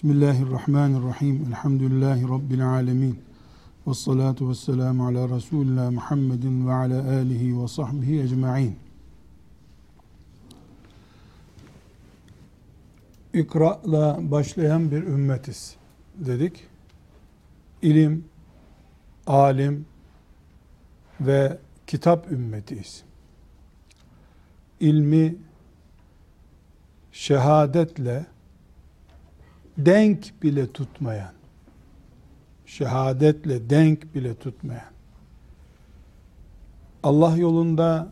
Bismillahirrahmanirrahim. Elhamdülillahi Rabbil alemin. Ve salatu ve selamu ala Resulullah Muhammedin ve ala alihi ve sahbihi ecma'in. İkra'la başlayan bir ümmetiz dedik. İlim, alim ve kitap ümmetiyiz. İlmi şehadetle denk bile tutmayan, şehadetle denk bile tutmayan, Allah yolunda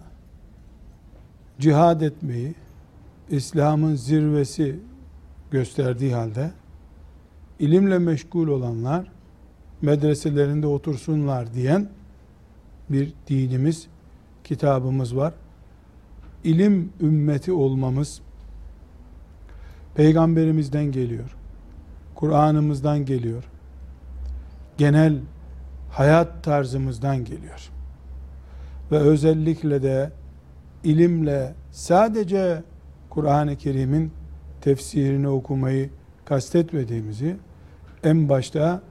cihad etmeyi, İslam'ın zirvesi gösterdiği halde, ilimle meşgul olanlar, medreselerinde otursunlar diyen bir dinimiz, kitabımız var. İlim ümmeti olmamız, peygamberimizden geliyor. Kur'an'ımızdan geliyor. Genel hayat tarzımızdan geliyor. Ve özellikle de ilimle sadece Kur'an-ı Kerim'in tefsirini okumayı kastetmediğimizi en başta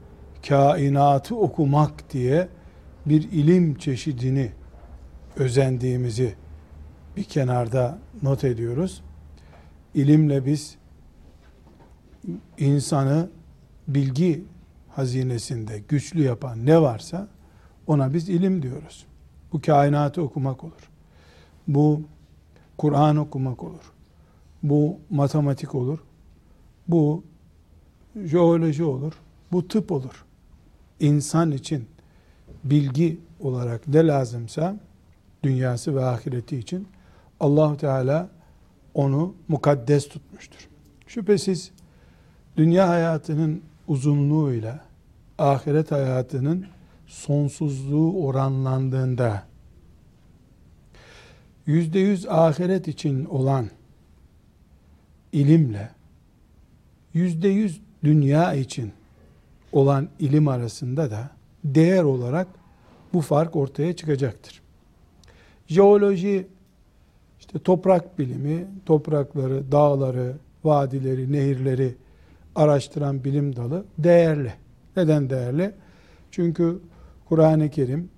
kainatı okumak diye bir ilim çeşidini özendiğimizi bir kenarda not ediyoruz. İlimle biz insanı bilgi hazinesinde güçlü yapan ne varsa ona biz ilim diyoruz. Bu kainatı okumak olur. Bu Kur'an okumak olur. Bu matematik olur. Bu jeoloji olur. Bu tıp olur. İnsan için bilgi olarak ne lazımsa dünyası ve ahireti için Allahu Teala onu mukaddes tutmuştur. Şüphesiz dünya hayatının uzunluğuyla ahiret hayatının sonsuzluğu oranlandığında yüzde yüz ahiret için olan ilimle yüzde yüz dünya için olan ilim arasında da değer olarak bu fark ortaya çıkacaktır. Jeoloji, işte toprak bilimi, toprakları, dağları, vadileri, nehirleri araştıran bilim dalı değerli. Neden değerli? Çünkü Kur'an-ı Kerim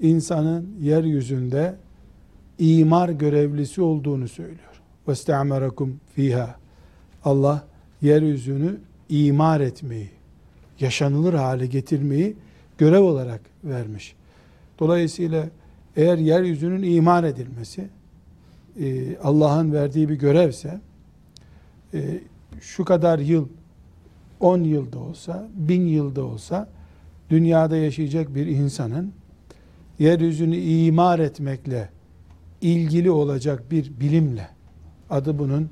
insanın yeryüzünde imar görevlisi olduğunu söylüyor. وَاسْتَعْمَرَكُمْ fiha. Allah yeryüzünü imar etmeyi, yaşanılır hale getirmeyi görev olarak vermiş. Dolayısıyla eğer yeryüzünün imar edilmesi e, Allah'ın verdiği bir görevse e, şu kadar yıl 10 yılda olsa, bin yılda olsa dünyada yaşayacak bir insanın yeryüzünü imar etmekle ilgili olacak bir bilimle adı bunun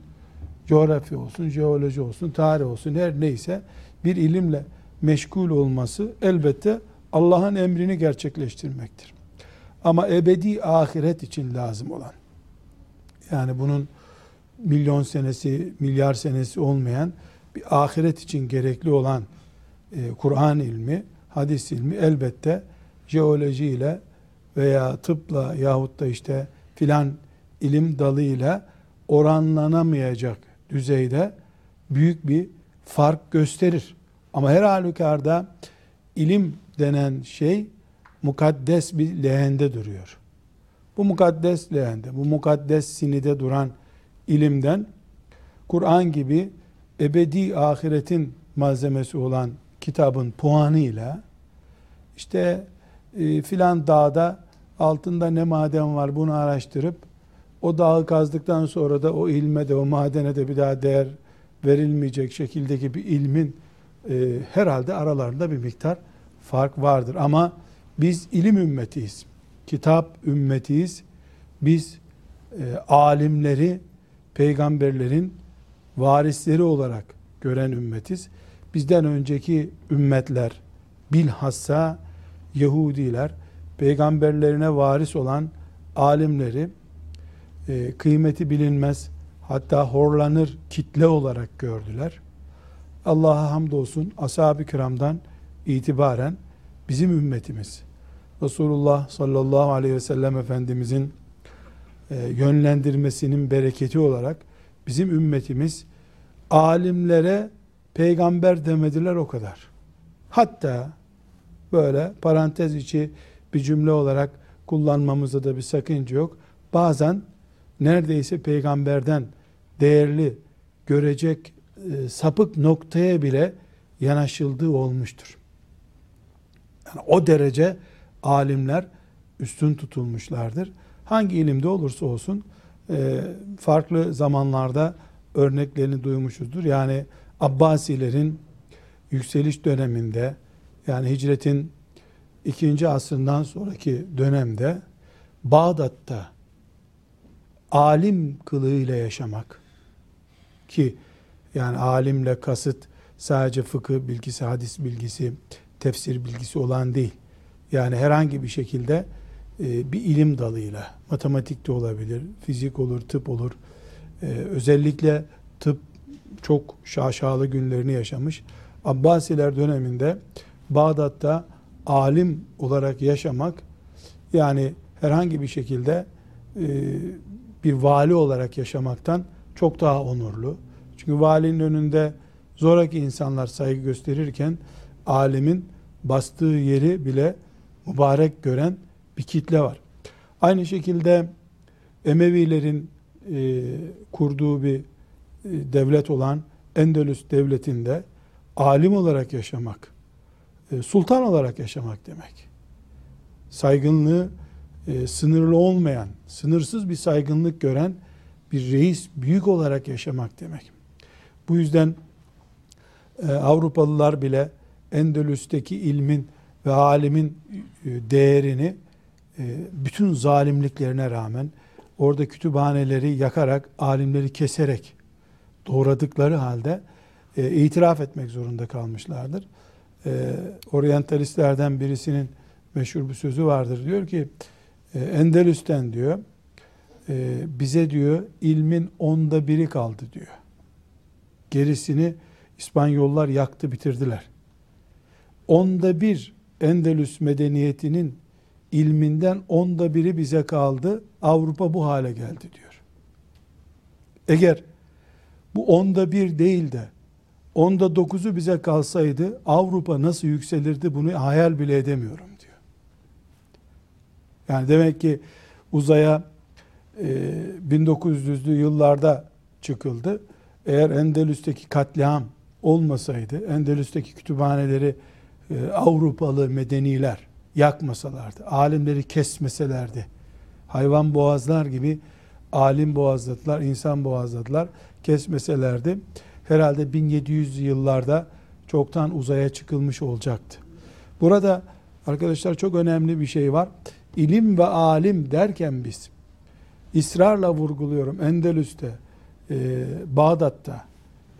coğrafya olsun, jeoloji olsun, tarih olsun her neyse bir ilimle meşgul olması elbette Allah'ın emrini gerçekleştirmektir. Ama ebedi ahiret için lazım olan yani bunun milyon senesi, milyar senesi olmayan bir ahiret için gerekli olan e, Kur'an ilmi, hadis ilmi elbette jeoloji ile veya tıpla yahut da işte filan ilim dalıyla oranlanamayacak düzeyde büyük bir fark gösterir. Ama her halükarda ilim denen şey mukaddes bir leğende duruyor. Bu mukaddes leğende, bu mukaddes sinide duran ilimden Kur'an gibi ebedi ahiretin malzemesi olan kitabın puanıyla işte e, filan dağda altında ne maden var bunu araştırıp o dağı kazdıktan sonra da o ilme de o madene de bir daha değer verilmeyecek şekildeki bir ilmin e, herhalde aralarında bir miktar fark vardır. Ama biz ilim ümmetiyiz. Kitap ümmetiyiz. Biz e, alimleri peygamberlerin varisleri olarak gören ümmetiz. Bizden önceki ümmetler bilhassa Yahudiler peygamberlerine varis olan alimleri e, kıymeti bilinmez hatta horlanır kitle olarak gördüler. Allah'a hamdolsun ashab-ı kiramdan itibaren bizim ümmetimiz Resulullah sallallahu aleyhi ve sellem Efendimizin e, yönlendirmesinin bereketi olarak bizim ümmetimiz alimlere peygamber demediler o kadar. Hatta böyle parantez içi bir cümle olarak kullanmamızda da bir sakınca yok. Bazen neredeyse peygamberden değerli görecek e, sapık noktaya bile yanaşıldığı olmuştur. Yani o derece alimler üstün tutulmuşlardır. Hangi ilimde olursa olsun e, farklı zamanlarda örneklerini duymuşuzdur. Yani Abbasilerin yükseliş döneminde yani hicretin ikinci asrından sonraki dönemde Bağdat'ta alim kılığıyla yaşamak ki yani alimle kasıt sadece fıkıh bilgisi, hadis bilgisi, tefsir bilgisi olan değil. Yani herhangi bir şekilde e, bir ilim dalıyla, matematik de olabilir, fizik olur, tıp olur. E, özellikle tıp çok şaşalı günlerini yaşamış. Abbasiler döneminde Bağdat'ta alim olarak yaşamak yani herhangi bir şekilde e, bir vali olarak yaşamaktan çok daha onurlu. Çünkü valinin önünde zoraki insanlar saygı gösterirken alimin bastığı yeri bile mübarek gören bir kitle var. Aynı şekilde Emevilerin e, kurduğu bir e, devlet olan Endülüs devletinde alim olarak yaşamak, e, sultan olarak yaşamak demek. Saygınlığı e, sınırlı olmayan, sınırsız bir saygınlık gören bir reis büyük olarak yaşamak demek. Bu yüzden e, Avrupalılar bile Endülüs'teki ilmin ve alimin e, değerini e, bütün zalimliklerine rağmen orada kütüphaneleri yakarak, alimleri keserek doğradıkları halde e, itiraf etmek zorunda kalmışlardır. E, oryantalistlerden birisinin meşhur bir sözü vardır. Diyor ki e, Endülüs'ten diyor e, bize diyor ilmin onda biri kaldı diyor. Gerisini İspanyollar yaktı bitirdiler. Onda bir Endülüs medeniyetinin ilminden onda biri bize kaldı. Avrupa bu hale geldi diyor. Eğer bu onda bir değil de onda dokuzu bize kalsaydı Avrupa nasıl yükselirdi bunu hayal bile edemiyorum diyor. Yani demek ki uzaya e, 1900'lü yıllarda çıkıldı. Eğer Endülüs'teki katliam olmasaydı, Endülüs'teki kütüphaneleri e, Avrupalı medeniler yakmasalardı, alimleri kesmeselerdi, hayvan boğazlar gibi alim boğazladılar, insan boğazladılar, kesmeselerdi, herhalde 1700 yıllarda çoktan uzaya çıkılmış olacaktı. Burada arkadaşlar çok önemli bir şey var. İlim ve alim derken biz, ısrarla vurguluyorum, Endülüs'te, e, Bağdat'ta,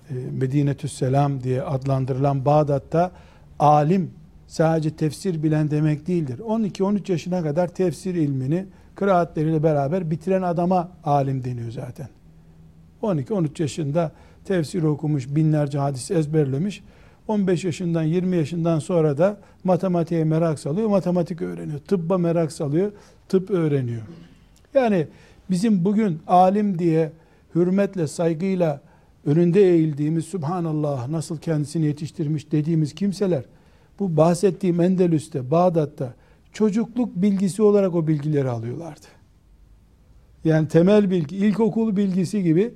e, Medinetü Selam diye adlandırılan Bağdat'ta alim sadece tefsir bilen demek değildir. 12-13 yaşına kadar tefsir ilmini kıraatleriyle beraber bitiren adama alim deniyor zaten. 12-13 yaşında tefsir okumuş, binlerce hadis ezberlemiş. 15 yaşından 20 yaşından sonra da matematiğe merak salıyor, matematik öğreniyor. Tıbba merak salıyor, tıp öğreniyor. Yani bizim bugün alim diye hürmetle, saygıyla önünde eğildiğimiz Subhanallah nasıl kendisini yetiştirmiş dediğimiz kimseler bu bahsettiğim Endelüs'te, Bağdat'ta çocukluk bilgisi olarak o bilgileri alıyorlardı. Yani temel bilgi, ilkokul bilgisi gibi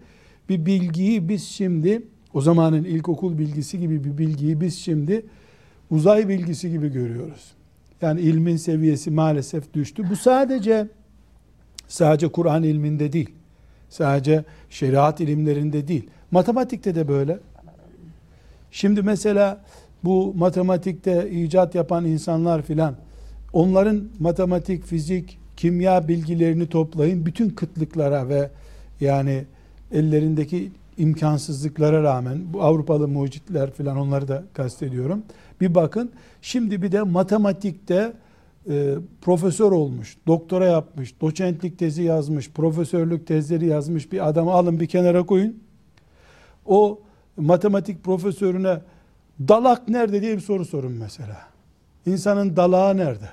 bir bilgiyi biz şimdi o zamanın ilkokul bilgisi gibi bir bilgiyi biz şimdi uzay bilgisi gibi görüyoruz. Yani ilmin seviyesi maalesef düştü. Bu sadece sadece Kur'an ilminde değil. Sadece şeriat ilimlerinde değil. Matematikte de böyle. Şimdi mesela bu matematikte icat yapan insanlar filan onların matematik, fizik, kimya bilgilerini toplayın. Bütün kıtlıklara ve yani ellerindeki imkansızlıklara rağmen bu Avrupalı mucitler filan onları da kastediyorum. Bir bakın şimdi bir de matematikte e, profesör olmuş, doktora yapmış, doçentlik tezi yazmış, profesörlük tezleri yazmış bir adamı alın bir kenara koyun. O matematik profesörüne dalak nerede diye bir soru sorun mesela. İnsanın dalağı nerede?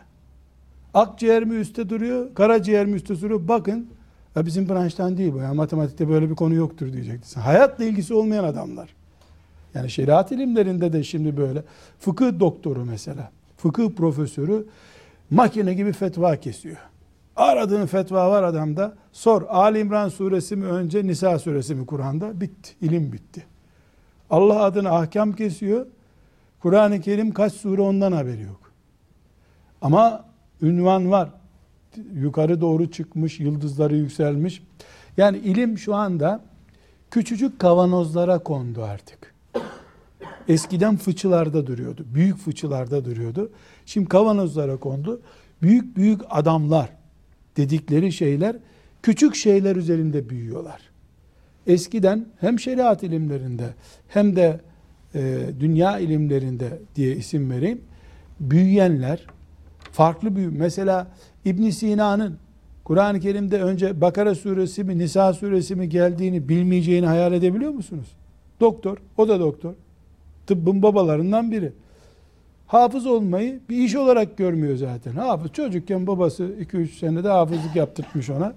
Akciğer mi üstte duruyor, karaciğer mi üstte duruyor? Bakın, ya bizim branştan değil bu. Yani matematikte böyle bir konu yoktur diyeceksin. Hayatla ilgisi olmayan adamlar. Yani şeriat ilimlerinde de şimdi böyle. Fıkıh doktoru mesela. Fıkıh profesörü makine gibi fetva kesiyor. Aradığın fetva var adamda. Sor Ali İmran suresi mi önce Nisa suresi mi Kur'an'da? Bitti. ilim bitti. Allah adına ahkam kesiyor. Kur'an-ı Kerim kaç sure ondan haberi yok. Ama ünvan var. Yukarı doğru çıkmış, yıldızları yükselmiş. Yani ilim şu anda küçücük kavanozlara kondu artık. Eskiden fıçılarda duruyordu. Büyük fıçılarda duruyordu. Şimdi kavanozlara kondu. Büyük büyük adamlar dedikleri şeyler küçük şeyler üzerinde büyüyorlar. Eskiden hem şeriat ilimlerinde hem de e, dünya ilimlerinde diye isim vereyim. Büyüyenler farklı büyü. Mesela İbn Sina'nın Kur'an-ı Kerim'de önce Bakara suresi mi Nisa suresi mi geldiğini bilmeyeceğini hayal edebiliyor musunuz? Doktor, o da doktor. Tıbbın babalarından biri. Hafız olmayı bir iş olarak görmüyor zaten. Hafız çocukken babası 2-3 senede hafızlık yaptırtmış ona.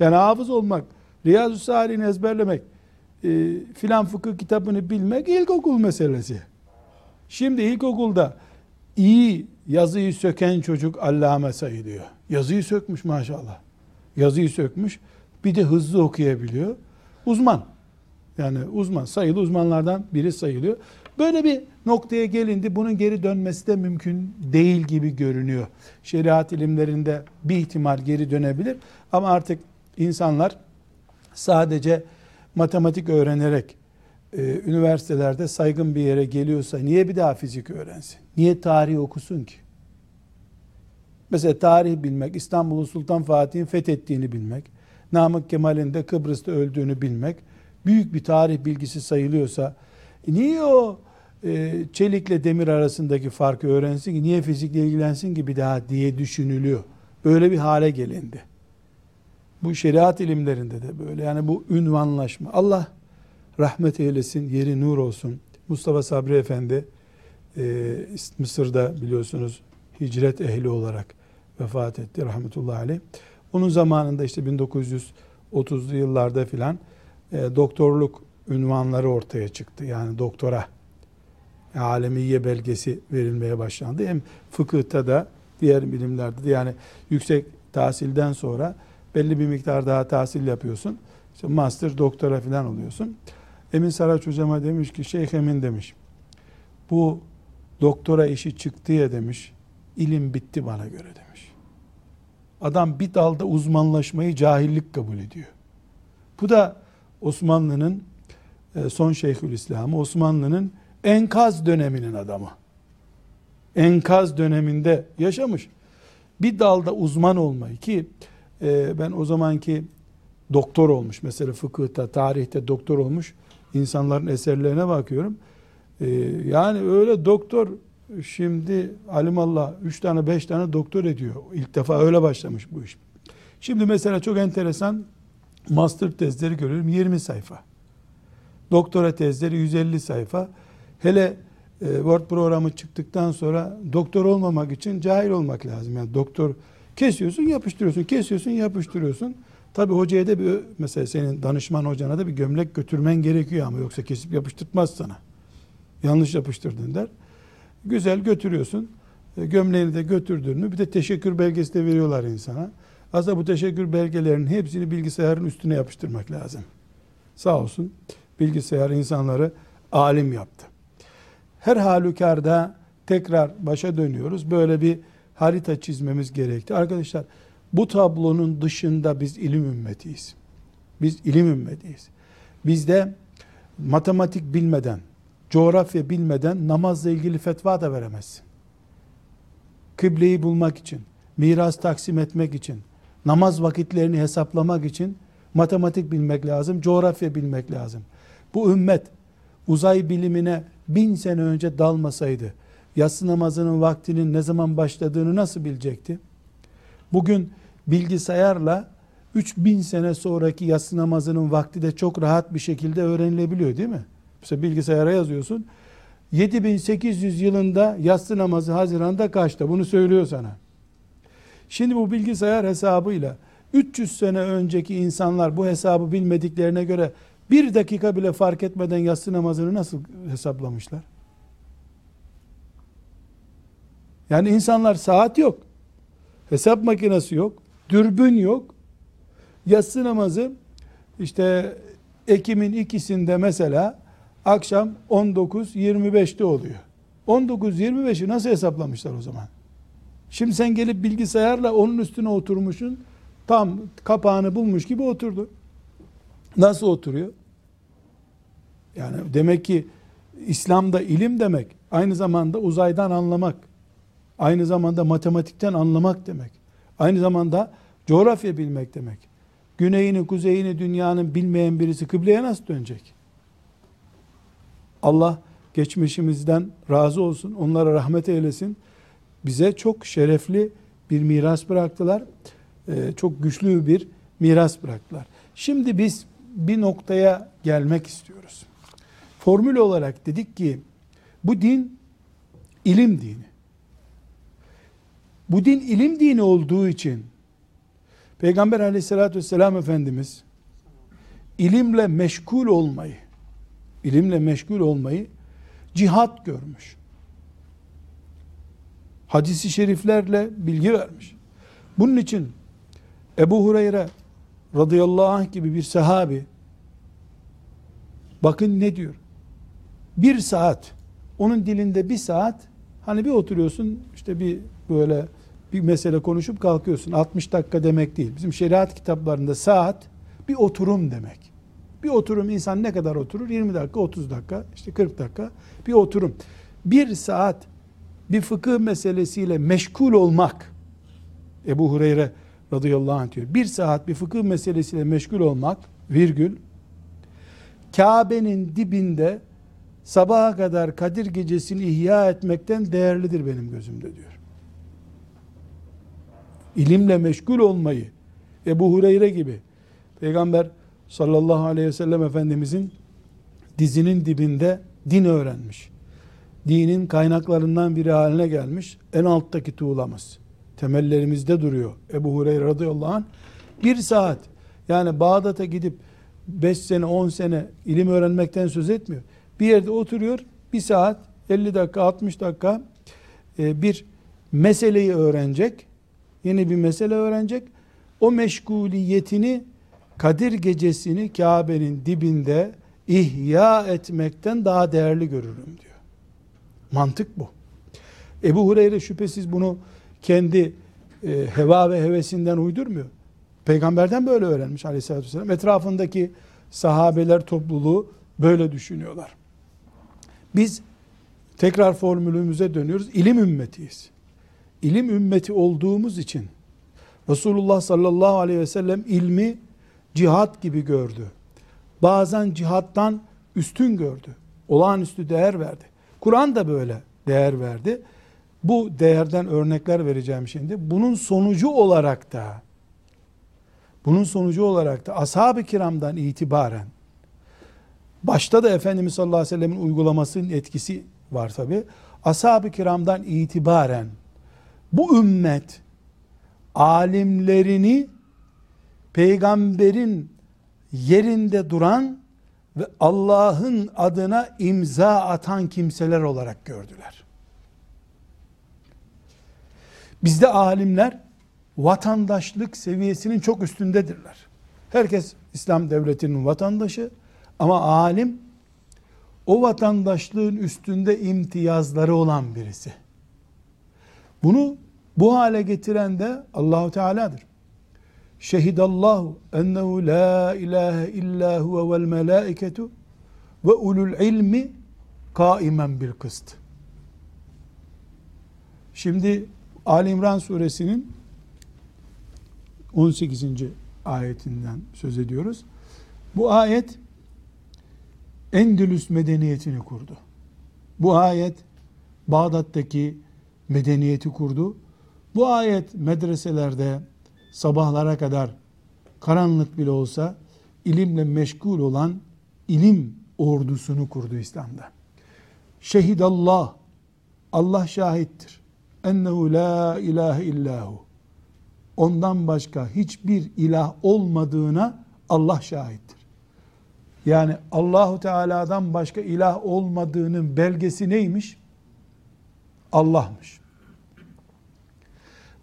Yani hafız olmak, Riyazu Salih'ini ezberlemek, e, filan fıkıh kitabını bilmek ilkokul meselesi. Şimdi ilkokulda iyi yazıyı söken çocuk allame sayılıyor. Yazıyı sökmüş maşallah. Yazıyı sökmüş. Bir de hızlı okuyabiliyor. Uzman. Yani uzman, sayılı uzmanlardan biri sayılıyor. Böyle bir noktaya gelindi. Bunun geri dönmesi de mümkün değil gibi görünüyor. Şeriat ilimlerinde bir ihtimal geri dönebilir. Ama artık insanlar sadece matematik öğrenerek e, üniversitelerde saygın bir yere geliyorsa niye bir daha fizik öğrensin? Niye tarih okusun ki? Mesela tarih bilmek, İstanbul'u Sultan Fatih'in fethettiğini bilmek, Namık Kemal'in de Kıbrıs'ta öldüğünü bilmek büyük bir tarih bilgisi sayılıyorsa e, niye o e, çelikle demir arasındaki farkı öğrensin ki, niye fizikle ilgilensin ki bir daha diye düşünülüyor. Böyle bir hale gelindi. Bu şeriat ilimlerinde de böyle. Yani bu ünvanlaşma. Allah rahmet eylesin, yeri nur olsun. Mustafa Sabri Efendi e, Mısır'da biliyorsunuz hicret ehli olarak vefat etti rahmetullahi aleyh. Onun zamanında işte 1930'lu yıllarda filan e, doktorluk ünvanları ortaya çıktı. Yani doktora alemiye belgesi verilmeye başlandı. Hem fıkıhta da diğer bilimlerde de yani yüksek tahsilden sonra belli bir miktar daha tahsil yapıyorsun. İşte master, doktora falan oluyorsun. Emin Saraç hocama demiş ki Şeyh Emin demiş. Bu doktora işi çıktı ya demiş. ilim bitti bana göre demiş. Adam bir dalda uzmanlaşmayı cahillik kabul ediyor. Bu da Osmanlı'nın e, son Şeyhülislam'ı, Osmanlı'nın enkaz döneminin adamı. Enkaz döneminde yaşamış. Bir dalda uzman olmayı ki e, ben o zamanki doktor olmuş mesela fıkıhta, tarihte doktor olmuş insanların eserlerine bakıyorum. E, yani öyle doktor şimdi alimallah üç tane beş tane doktor ediyor. İlk defa öyle başlamış bu iş. Şimdi mesela çok enteresan master tezleri görüyorum 20 sayfa. Doktora tezleri 150 sayfa. Hele e, Word programı çıktıktan sonra doktor olmamak için cahil olmak lazım. Yani doktor kesiyorsun, yapıştırıyorsun, kesiyorsun, yapıştırıyorsun. Tabi hocaya da bir mesela senin danışman hocana da bir gömlek götürmen gerekiyor ama yoksa kesip yapıştırtmaz sana. Yanlış yapıştırdın der. Güzel götürüyorsun. E, gömleğini de götürdün mü bir de teşekkür belgesi de veriyorlar insana. Aslında bu teşekkür belgelerinin hepsini bilgisayarın üstüne yapıştırmak lazım. Sağ olsun bilgisayar insanları alim yaptı. Her halükarda tekrar başa dönüyoruz. Böyle bir harita çizmemiz gerekti. Arkadaşlar bu tablonun dışında biz ilim ümmetiyiz. Biz ilim ümmetiyiz. Bizde matematik bilmeden, coğrafya bilmeden namazla ilgili fetva da veremezsin. Kıbleyi bulmak için, miras taksim etmek için, namaz vakitlerini hesaplamak için matematik bilmek lazım, coğrafya bilmek lazım. Bu ümmet uzay bilimine bin sene önce dalmasaydı, yatsı namazının vaktinin ne zaman başladığını nasıl bilecekti? Bugün bilgisayarla 3000 sene sonraki yatsı namazının vakti de çok rahat bir şekilde öğrenilebiliyor değil mi? Mesela bilgisayara yazıyorsun. 7800 yılında yatsı namazı Haziran'da kaçta? Bunu söylüyor sana. Şimdi bu bilgisayar hesabıyla 300 sene önceki insanlar bu hesabı bilmediklerine göre bir dakika bile fark etmeden yatsı namazını nasıl hesaplamışlar? Yani insanlar saat yok. Hesap makinesi yok. Dürbün yok. Yatsı namazı işte Ekim'in ikisinde mesela akşam 19.25'te oluyor. 19.25'i nasıl hesaplamışlar o zaman? Şimdi sen gelip bilgisayarla onun üstüne oturmuşsun. Tam kapağını bulmuş gibi oturdu. Nasıl oturuyor? Yani demek ki İslam'da ilim demek aynı zamanda uzaydan anlamak, aynı zamanda matematikten anlamak demek. Aynı zamanda coğrafya bilmek demek. Güneyini, kuzeyini dünyanın bilmeyen birisi kıbleye nasıl dönecek? Allah geçmişimizden razı olsun, onlara rahmet eylesin. Bize çok şerefli bir miras bıraktılar. Ee, çok güçlü bir miras bıraktılar. Şimdi biz bir noktaya gelmek istiyoruz. Formül olarak dedik ki bu din ilim dini. Bu din ilim dini olduğu için Peygamber aleyhissalatü vesselam Efendimiz ilimle meşgul olmayı ilimle meşgul olmayı cihat görmüş. Hadisi şeriflerle bilgi vermiş. Bunun için Ebu Hureyre radıyallahu anh gibi bir sahabi bakın ne diyor? Bir saat onun dilinde bir saat hani bir oturuyorsun işte bir böyle bir mesele konuşup kalkıyorsun. 60 dakika demek değil. Bizim şeriat kitaplarında saat bir oturum demek. Bir oturum insan ne kadar oturur? 20 dakika, 30 dakika, işte 40 dakika bir oturum. Bir saat bir fıkıh meselesiyle meşgul olmak Ebu Hureyre radıyallahu anh diyor. Bir saat bir fıkıh meselesiyle meşgul olmak virgül Kabe'nin dibinde sabaha kadar Kadir gecesini ihya etmekten değerlidir benim gözümde diyor. İlimle meşgul olmayı Ebu Hureyre gibi Peygamber sallallahu aleyhi ve sellem Efendimizin dizinin dibinde din öğrenmiş. Dinin kaynaklarından biri haline gelmiş. En alttaki tuğlamız. Temellerimizde duruyor. Ebu Hureyre radıyallahu anh. Bir saat yani Bağdat'a gidip 5 sene 10 sene ilim öğrenmekten söz etmiyor. Bir yerde oturuyor bir saat 50 dakika 60 dakika e, bir meseleyi öğrenecek. Yeni bir mesele öğrenecek. O meşguliyetini Kadir gecesini Kabe'nin dibinde ihya etmekten daha değerli görürüm diyor. Mantık bu. Ebu Hureyre şüphesiz bunu kendi e, heva ve hevesinden uydurmuyor. Peygamberden böyle öğrenmiş aleyhissalatü vesselam. Etrafındaki sahabeler topluluğu böyle düşünüyorlar. Biz tekrar formülümüze dönüyoruz. İlim ümmetiyiz. İlim ümmeti olduğumuz için Resulullah sallallahu aleyhi ve sellem ilmi cihat gibi gördü. Bazen cihattan üstün gördü. Olağanüstü değer verdi. Kur'an da böyle değer verdi. Bu değerden örnekler vereceğim şimdi. Bunun sonucu olarak da bunun sonucu olarak da ashab-ı kiramdan itibaren başta da Efendimiz sallallahu aleyhi ve sellemin uygulamasının etkisi var tabi. Ashab-ı kiramdan itibaren bu ümmet alimlerini peygamberin yerinde duran ve Allah'ın adına imza atan kimseler olarak gördüler. Bizde alimler vatandaşlık seviyesinin çok üstündedirler. Herkes İslam devletinin vatandaşı ama alim o vatandaşlığın üstünde imtiyazları olan birisi. Bunu bu hale getiren de Allahu Teala'dır. Şehidallahu ennehu la ilahe illa huve vel melaiketu ve ulul ilmi kaimen bil kıst. Şimdi Ali İmran suresinin 18. ayetinden söz ediyoruz. Bu ayet Endülüs medeniyetini kurdu. Bu ayet Bağdat'taki medeniyeti kurdu. Bu ayet medreselerde sabahlara kadar karanlık bile olsa ilimle meşgul olan ilim ordusunu kurdu İslam'da. Şehidallah Allah şahittir. Ennehu la ilahe illahu. Ondan başka hiçbir ilah olmadığına Allah şahittir. Yani Allahu Teala'dan başka ilah olmadığının belgesi neymiş? Allah'mış.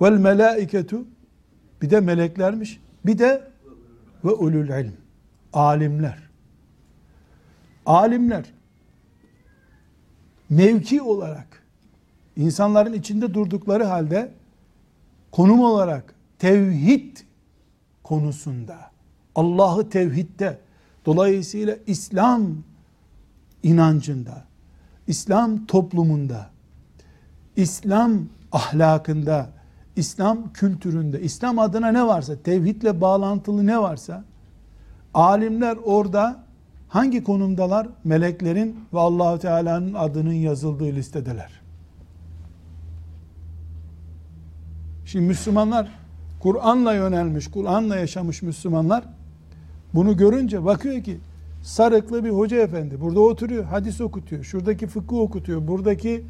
Vel melaiketu bir de meleklermiş. Bir de ve ulul ilm. Alimler. Alimler mevki olarak insanların içinde durdukları halde konum olarak tevhid konusunda Allah'ı tevhidde dolayısıyla İslam inancında İslam toplumunda İslam ahlakında İslam kültüründe İslam adına ne varsa tevhidle bağlantılı ne varsa alimler orada hangi konumdalar? Meleklerin ve Allahu Teala'nın adının yazıldığı listedeler. Şimdi Müslümanlar Kur'an'la yönelmiş, Kur'an'la yaşamış Müslümanlar bunu görünce bakıyor ki sarıklı bir hoca efendi burada oturuyor, hadis okutuyor, şuradaki fıkıh okutuyor, buradaki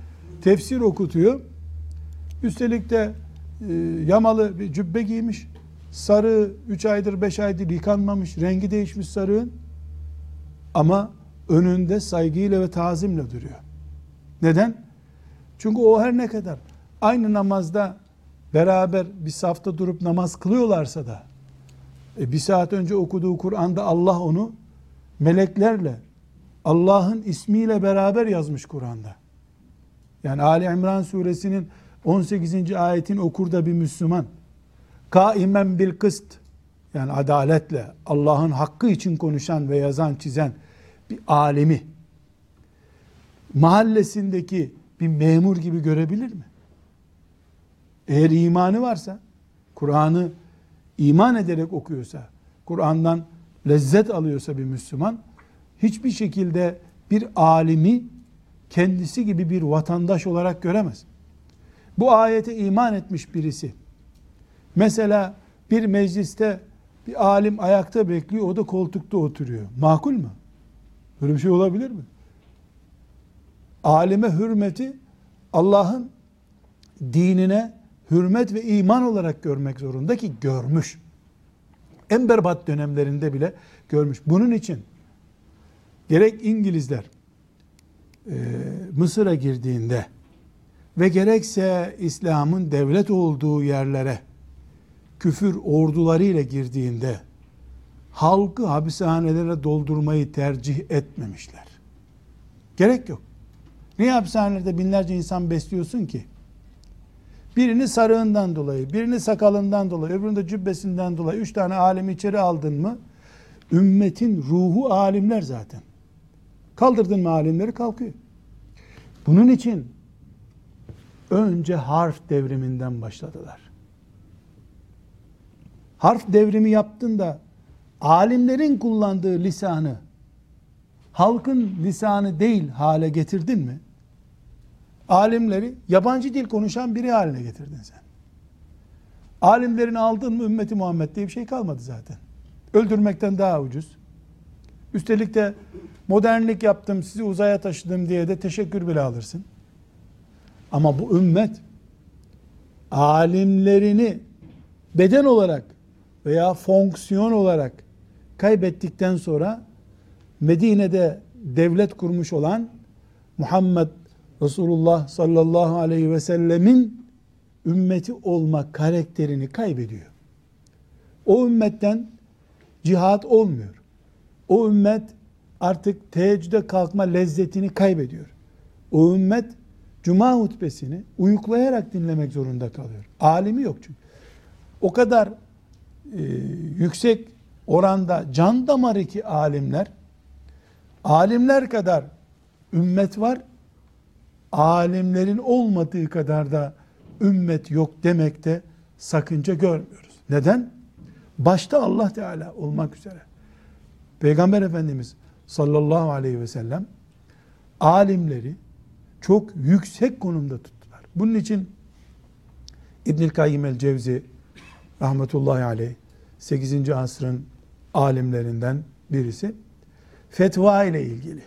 tefsir okutuyor. Üstelik de e, yamalı bir cübbe giymiş. Sarı 3 aydır 5 aydır yıkanmamış, rengi değişmiş sarığın. Ama önünde saygıyla ve tazimle duruyor. Neden? Çünkü o her ne kadar aynı namazda beraber bir safta durup namaz kılıyorlarsa da e, bir saat önce okuduğu Kur'an'da Allah onu meleklerle Allah'ın ismiyle beraber yazmış Kur'an'da. Yani Ali İmran suresinin 18. ayetin okur da bir Müslüman kaimen bil kıst yani adaletle Allah'ın hakkı için konuşan ve yazan çizen bir alemi mahallesindeki bir memur gibi görebilir mi? Eğer imanı varsa, Kur'an'ı iman ederek okuyorsa, Kur'an'dan lezzet alıyorsa bir Müslüman, hiçbir şekilde bir alimi kendisi gibi bir vatandaş olarak göremez. Bu ayete iman etmiş birisi, mesela bir mecliste bir alim ayakta bekliyor, o da koltukta oturuyor. Makul mü? Böyle bir şey olabilir mi? Alime hürmeti Allah'ın dinine hürmet ve iman olarak görmek zorunda ki görmüş. En berbat dönemlerinde bile görmüş. Bunun için gerek İngilizler e, Mısır'a girdiğinde ve gerekse İslam'ın devlet olduğu yerlere küfür ordularıyla girdiğinde halkı hapishanelere doldurmayı tercih etmemişler. Gerek yok. Niye hapishanelerde binlerce insan besliyorsun ki? Birini sarığından dolayı, birini sakalından dolayı, öbürünü de cübbesinden dolayı üç tane alimi içeri aldın mı? Ümmetin ruhu alimler zaten. Kaldırdın mı alimleri kalkıyor. Bunun için önce harf devriminden başladılar. Harf devrimi yaptın da alimlerin kullandığı lisanı halkın lisanı değil hale getirdin mi? Alimleri yabancı dil konuşan biri haline getirdin sen. Alimlerini aldın mı ümmeti Muhammed diye bir şey kalmadı zaten. Öldürmekten daha ucuz. Üstelik de modernlik yaptım, sizi uzaya taşıdım diye de teşekkür bile alırsın. Ama bu ümmet alimlerini beden olarak veya fonksiyon olarak kaybettikten sonra Medine'de devlet kurmuş olan Muhammed Resulullah sallallahu aleyhi ve sellemin ümmeti olma karakterini kaybediyor. O ümmetten cihat olmuyor. O ümmet artık teheccüde kalkma lezzetini kaybediyor. O ümmet cuma hutbesini uyuklayarak dinlemek zorunda kalıyor. Alimi yok çünkü. O kadar e, yüksek oranda can damarı ki alimler, alimler kadar ümmet var, alimlerin olmadığı kadar da ümmet yok demekte sakınca görmüyoruz. Neden? Başta Allah Teala olmak üzere. Peygamber Efendimiz sallallahu aleyhi ve sellem alimleri çok yüksek konumda tuttular. Bunun için İbnül Kayyim el Cevzi rahmetullahi aleyh 8. asrın alimlerinden birisi fetva ile ilgili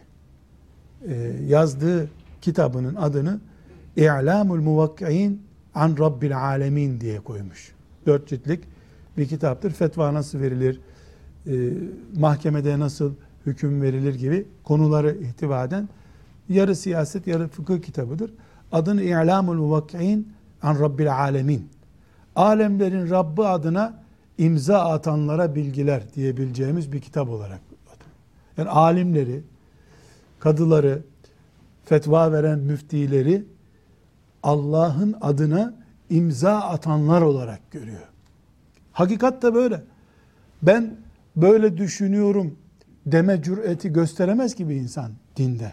e, yazdığı kitabının adını İ'lamul Muvakki'in an Rabbil Alemin diye koymuş. Dört ciltlik bir kitaptır. Fetva nasıl verilir? E, mahkemede nasıl hüküm verilir gibi konuları ihtiva yarı siyaset yarı fıkıh kitabıdır. Adını İ'lamul Muvakki'in an Rabbil Alemin. Alemlerin Rabbi adına imza atanlara bilgiler diyebileceğimiz bir kitap olarak. Yani alimleri, kadıları, fetva veren müftileri Allah'ın adına imza atanlar olarak görüyor. Hakikat da böyle. Ben böyle düşünüyorum deme cüreti gösteremez ki bir insan dinde.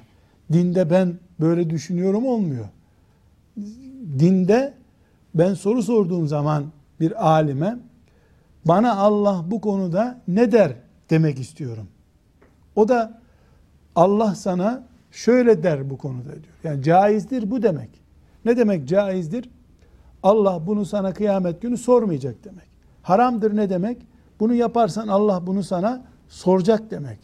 Dinde ben böyle düşünüyorum olmuyor. Dinde ben soru sorduğum zaman bir alime bana Allah bu konuda ne der demek istiyorum. O da Allah sana şöyle der bu konuda diyor. Yani caizdir bu demek. Ne demek caizdir? Allah bunu sana kıyamet günü sormayacak demek. Haramdır ne demek? Bunu yaparsan Allah bunu sana soracak demek.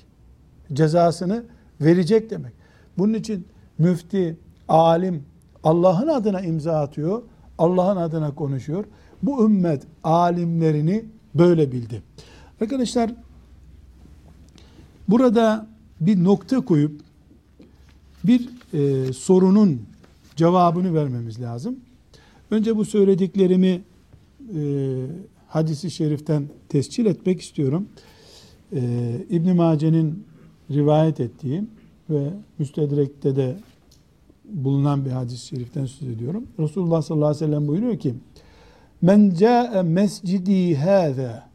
Cezasını verecek demek. Bunun için müfti, alim Allah'ın adına imza atıyor. Allah'ın adına konuşuyor. Bu ümmet alimlerini böyle bildi. Arkadaşlar burada bir nokta koyup bir e, sorunun cevabını vermemiz lazım. Önce bu söylediklerimi e, hadisi şeriften tescil etmek istiyorum e, İbn Mace'nin rivayet ettiği ve Müstedrek'te de bulunan bir hadis-i şeriften söz ediyorum. Resulullah sallallahu aleyhi ve sellem buyuruyor ki: "Men ca'e mescidi hâzâ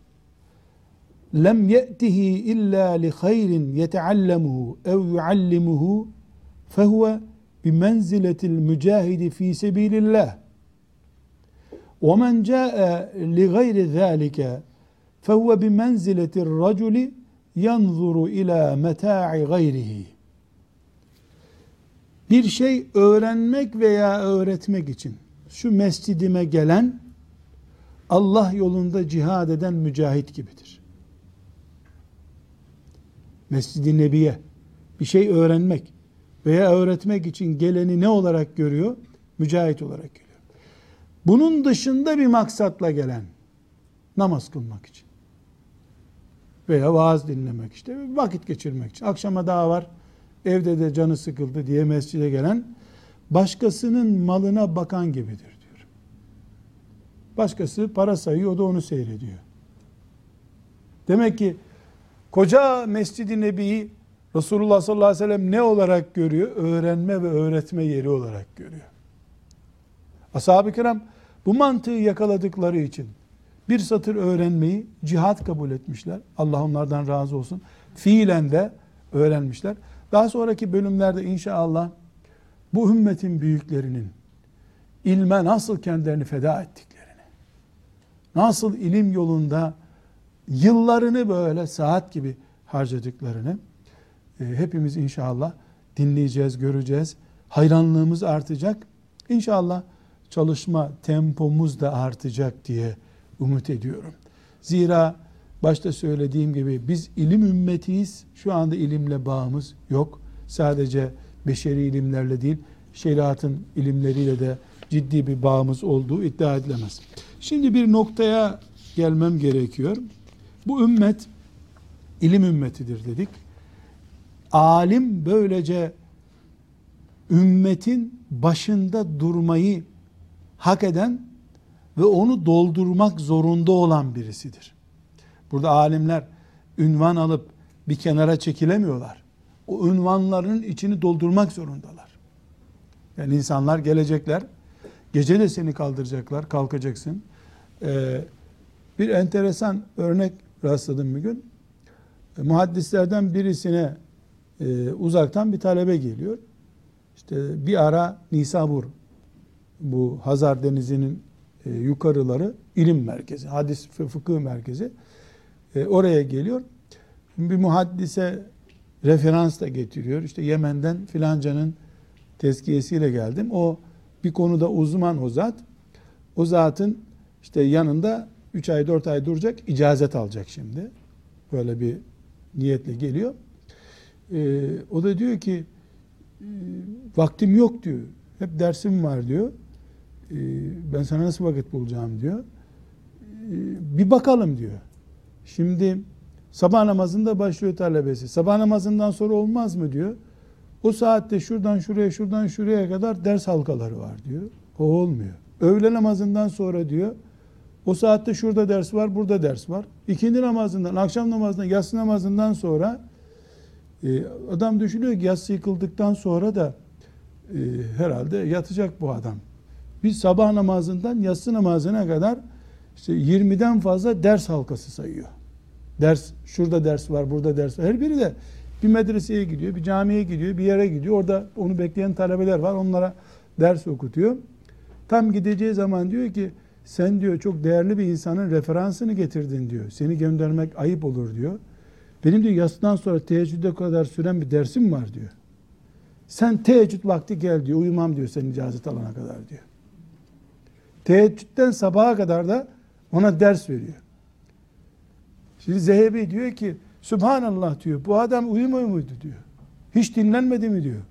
lem ye'tihi illa li hayrin yeteallemuhu ev yuallimuhu fehuve bi menziletil mücahidi fi sebilillah. Ve men ca'e li gayri zâlike فهو بمنزلة الرجل ينظر إلى متاع غيره bir şey öğrenmek veya öğretmek için şu mescidime gelen Allah yolunda cihad eden mücahit gibidir. Mescid-i Nebi'ye bir şey öğrenmek veya öğretmek için geleni ne olarak görüyor? Mücahit olarak görüyor. Bunun dışında bir maksatla gelen namaz kılmak için veya vaaz dinlemek işte vakit geçirmek için. Akşama daha var evde de canı sıkıldı diye mescide gelen başkasının malına bakan gibidir diyor. Başkası para sayıyor o da onu seyrediyor. Demek ki koca Mescid-i Nebi'yi Resulullah sallallahu aleyhi ve sellem ne olarak görüyor? Öğrenme ve öğretme yeri olarak görüyor. Ashab-ı kiram bu mantığı yakaladıkları için bir satır öğrenmeyi cihat kabul etmişler. Allah onlardan razı olsun. Fiilen de öğrenmişler. Daha sonraki bölümlerde inşallah bu ümmetin büyüklerinin ilme nasıl kendilerini feda ettiklerini, nasıl ilim yolunda yıllarını böyle saat gibi harcadıklarını e, hepimiz inşallah dinleyeceğiz, göreceğiz. Hayranlığımız artacak. İnşallah çalışma tempomuz da artacak diye umut ediyorum. Zira başta söylediğim gibi biz ilim ümmetiyiz. Şu anda ilimle bağımız yok. Sadece beşeri ilimlerle değil, şeriatın ilimleriyle de ciddi bir bağımız olduğu iddia edilemez. Şimdi bir noktaya gelmem gerekiyor. Bu ümmet ilim ümmetidir dedik. Alim böylece ümmetin başında durmayı hak eden ve onu doldurmak zorunda olan birisidir. Burada alimler ünvan alıp bir kenara çekilemiyorlar. O ünvanların içini doldurmak zorundalar. Yani insanlar gelecekler, gece de seni kaldıracaklar, kalkacaksın. Ee, bir enteresan örnek rastladım bir gün. E, muhaddislerden birisine e, uzaktan bir talebe geliyor. İşte bir ara Nisabur bu Hazar Denizi'nin e, yukarıları ilim merkezi, hadis fıkıh merkezi. E, oraya geliyor. Bir muhaddise referans da getiriyor. İşte Yemen'den filancanın tezkiyesiyle geldim. O bir konuda uzman o zat. O zatın işte yanında 3 ay 4 ay duracak icazet alacak şimdi. Böyle bir niyetle geliyor. Ee, o da diyor ki vaktim yok diyor. Hep dersim var diyor. Ee, ben sana nasıl vakit bulacağım diyor. Ee, bir bakalım diyor. Şimdi Sabah namazında başlıyor talebesi. Sabah namazından sonra olmaz mı diyor. O saatte şuradan şuraya şuradan şuraya kadar ders halkaları var diyor. O olmuyor. Öğle namazından sonra diyor. O saatte şurada ders var, burada ders var. İkindi namazından, akşam namazından, yatsı namazından sonra e, adam düşünüyor ki yatsı yıkıldıktan sonra da e, herhalde yatacak bu adam. Biz sabah namazından yatsı namazına kadar işte 20'den fazla ders halkası sayıyor. Ders, şurada ders var, burada ders var. Her biri de bir medreseye gidiyor, bir camiye gidiyor, bir yere gidiyor. Orada onu bekleyen talebeler var. Onlara ders okutuyor. Tam gideceği zaman diyor ki sen diyor çok değerli bir insanın referansını getirdin diyor. Seni göndermek ayıp olur diyor. Benim diyor yasından sonra teheccüde kadar süren bir dersim var diyor. Sen teheccüd vakti gel diyor. Uyumam diyor senin icazet alana kadar diyor. Teheccüden sabaha kadar da ona ders veriyor. Şimdi Zehebi diyor ki Subhanallah diyor. Bu adam uyumuyor muydu diyor. Hiç dinlenmedi mi diyor.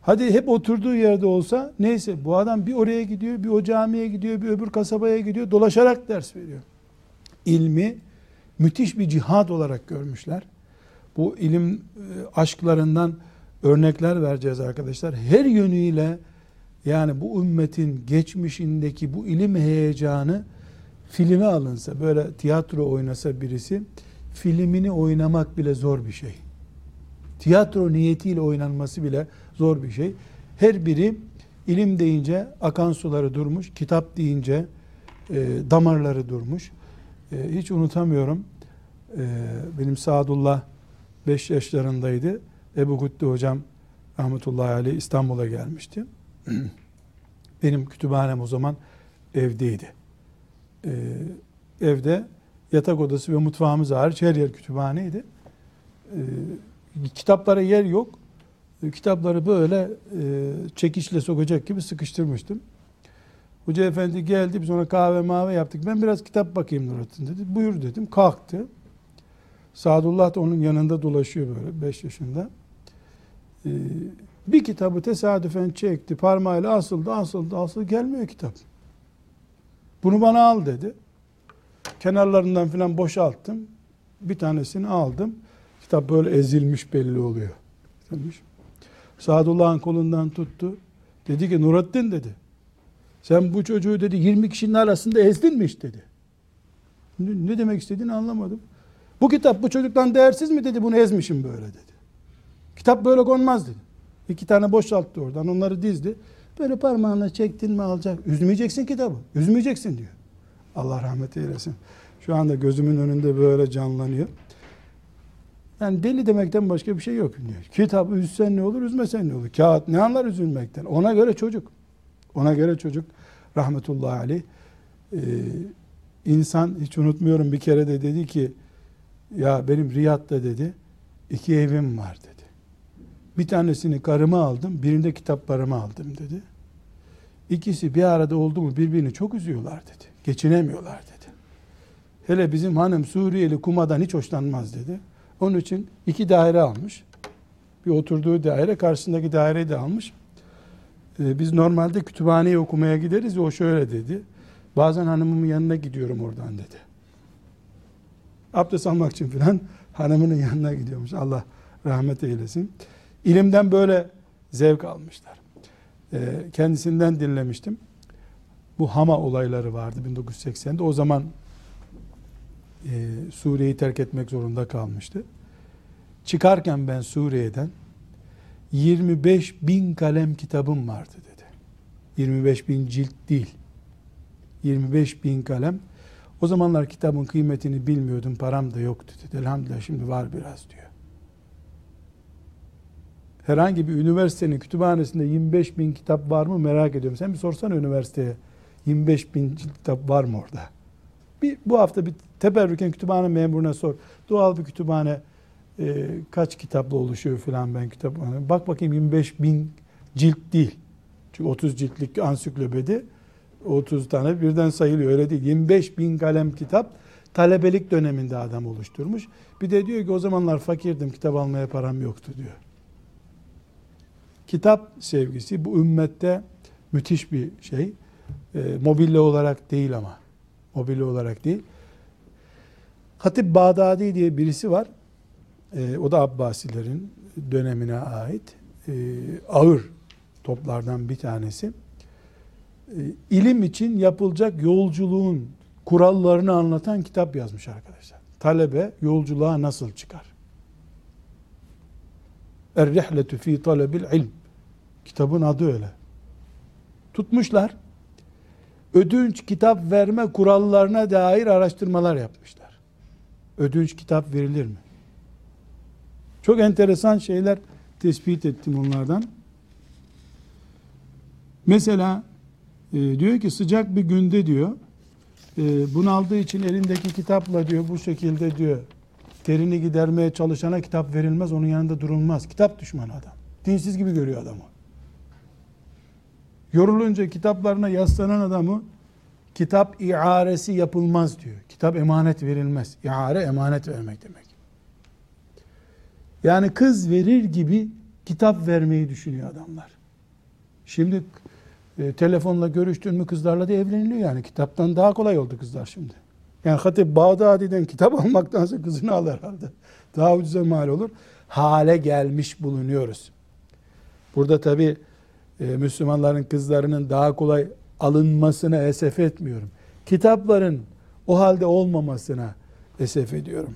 Hadi hep oturduğu yerde olsa neyse bu adam bir oraya gidiyor, bir o camiye gidiyor, bir öbür kasabaya gidiyor, dolaşarak ders veriyor. İlmi müthiş bir cihad olarak görmüşler. Bu ilim e, aşklarından örnekler vereceğiz arkadaşlar. Her yönüyle yani bu ümmetin geçmişindeki bu ilim heyecanı filme alınsa, böyle tiyatro oynasa birisi, filmini oynamak bile zor bir şey. Tiyatro niyetiyle oynanması bile zor bir şey. Her biri ilim deyince akan suları durmuş, kitap deyince e, damarları durmuş. E, hiç unutamıyorum. E, benim Sadullah 5 yaşlarındaydı. Ebu Güttü hocam rahmetullahi aleyh İstanbul'a gelmişti. Benim kütüphanem o zaman evdeydi. Ee, evde yatak odası ve mutfağımız hariç her yer kütüphaneydi. Ee, kitaplara yer yok. Ee, kitapları böyle e, çekişle sokacak gibi sıkıştırmıştım. Hoca efendi geldi biz ona kahve mavi yaptık. Ben biraz kitap bakayım Nurattin dedi. Buyur dedim. Kalktı. Sadullah da onun yanında dolaşıyor böyle 5 yaşında. Ee, bir kitabı tesadüfen çekti. Parmağıyla asıldı, asıldı, asıldı. Gelmiyor kitap. Bunu bana al dedi. Kenarlarından filan boşalttım. Bir tanesini aldım. Kitap böyle ezilmiş belli oluyor. Ezilmiş. Sadullah'ın kolundan tuttu. Dedi ki Nurattin dedi. Sen bu çocuğu dedi 20 kişinin arasında ezdin mi hiç dedi. Ne demek istediğini anlamadım. Bu kitap bu çocuktan değersiz mi dedi bunu ezmişim böyle dedi. Kitap böyle konmaz dedi. İki tane boşalttı oradan onları dizdi. Böyle parmağınla çektin mi alacak. Üzmeyeceksin kitabı. Üzmeyeceksin diyor. Allah rahmet eylesin. Şu anda gözümün önünde böyle canlanıyor. Yani deli demekten başka bir şey yok. Diyor. Kitap üzsen ne olur, üzmesen ne olur? Kağıt ne anlar üzülmekten? Ona göre çocuk. Ona göre çocuk rahmetullahi aleyh. Ee, insan hiç unutmuyorum bir kere de dedi ki ya benim Riyad'da dedi iki evim var dedi. Bir tanesini karıma aldım, birinde kitaplarımı aldım dedi. İkisi bir arada oldu mu birbirini çok üzüyorlar dedi. Geçinemiyorlar dedi. Hele bizim hanım Suriyeli kumadan hiç hoşlanmaz dedi. Onun için iki daire almış. Bir oturduğu daire karşısındaki daireyi de almış. Ee, biz normalde kütüphaneyi okumaya gideriz. O şöyle dedi. Bazen hanımımın yanına gidiyorum oradan dedi. Abdest almak için filan hanımının yanına gidiyormuş. Allah rahmet eylesin. İlimden böyle zevk almışlar. Ee, kendisinden dinlemiştim. Bu Hama olayları vardı 1980'de. O zaman e, Suriye'yi terk etmek zorunda kalmıştı. Çıkarken ben Suriye'den 25 bin kalem kitabım vardı dedi. 25 bin cilt değil. 25 bin kalem. O zamanlar kitabın kıymetini bilmiyordum, param da yoktu dedi. Elhamdülillah şimdi var biraz diyor herhangi bir üniversitenin kütüphanesinde 25 bin kitap var mı merak ediyorum. Sen bir sorsana üniversiteye 25 bin kitap var mı orada? Bir, bu hafta bir teberrüken kütüphane memuruna sor. Doğal bir kütüphane e, kaç kitapla oluşuyor filan ben kütüphane. Bak bakayım 25 bin cilt değil. Çünkü 30 ciltlik ansiklopedi 30 tane birden sayılıyor öyle değil. 25 bin kalem kitap talebelik döneminde adam oluşturmuş. Bir de diyor ki o zamanlar fakirdim kitap almaya param yoktu diyor. Kitap sevgisi bu ümmette müthiş bir şey. E, mobilya olarak değil ama. Mobilya olarak değil. Hatip Bağdadi diye birisi var. Ee, o da Abbasilerin dönemine ait. Ee, ağır toplardan bir tanesi. Ee, ilim için yapılacak yolculuğun kurallarını anlatan kitap yazmış arkadaşlar. Talebe yolculuğa nasıl çıkar? Er-rihletu fi talebil ilm. Kitabın adı öyle. Tutmuşlar. Ödünç kitap verme kurallarına dair araştırmalar yapmışlar. Ödünç kitap verilir mi? Çok enteresan şeyler tespit ettim onlardan. Mesela e, diyor ki sıcak bir günde diyor e, bunaldığı için elindeki kitapla diyor bu şekilde diyor terini gidermeye çalışana kitap verilmez onun yanında durulmaz. Kitap düşmanı adam. Dinsiz gibi görüyor adamı. Yorulunca kitaplarına yaslanan adamı kitap iaresi yapılmaz diyor. Kitap emanet verilmez. İare emanet vermek demek. Yani kız verir gibi kitap vermeyi düşünüyor adamlar. Şimdi e, telefonla görüştün mü kızlarla da evleniliyor yani. Kitaptan daha kolay oldu kızlar şimdi. Yani Hatip Bağdadi'den kitap almaktansa kızını al herhalde. Daha ucuza mal olur. Hale gelmiş bulunuyoruz. Burada tabi e, Müslümanların kızlarının daha kolay alınmasına esef etmiyorum. Kitapların o halde olmamasına esef ediyorum.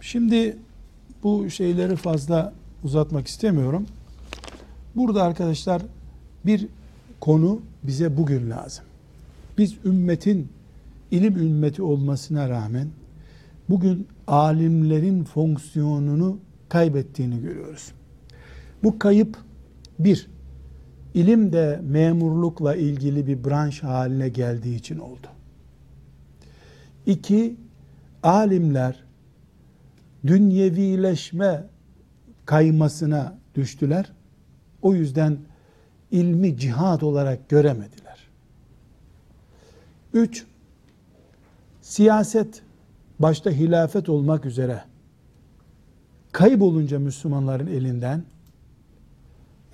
Şimdi bu şeyleri fazla uzatmak istemiyorum. Burada arkadaşlar bir konu bize bugün lazım. Biz ümmetin ilim ümmeti olmasına rağmen bugün alimlerin fonksiyonunu kaybettiğini görüyoruz. Bu kayıp bir, ilim de memurlukla ilgili bir branş haline geldiği için oldu. İki, alimler dünyevileşme kaymasına düştüler. O yüzden ilmi cihat olarak göremediler. Üç, siyaset başta hilafet olmak üzere kaybolunca Müslümanların elinden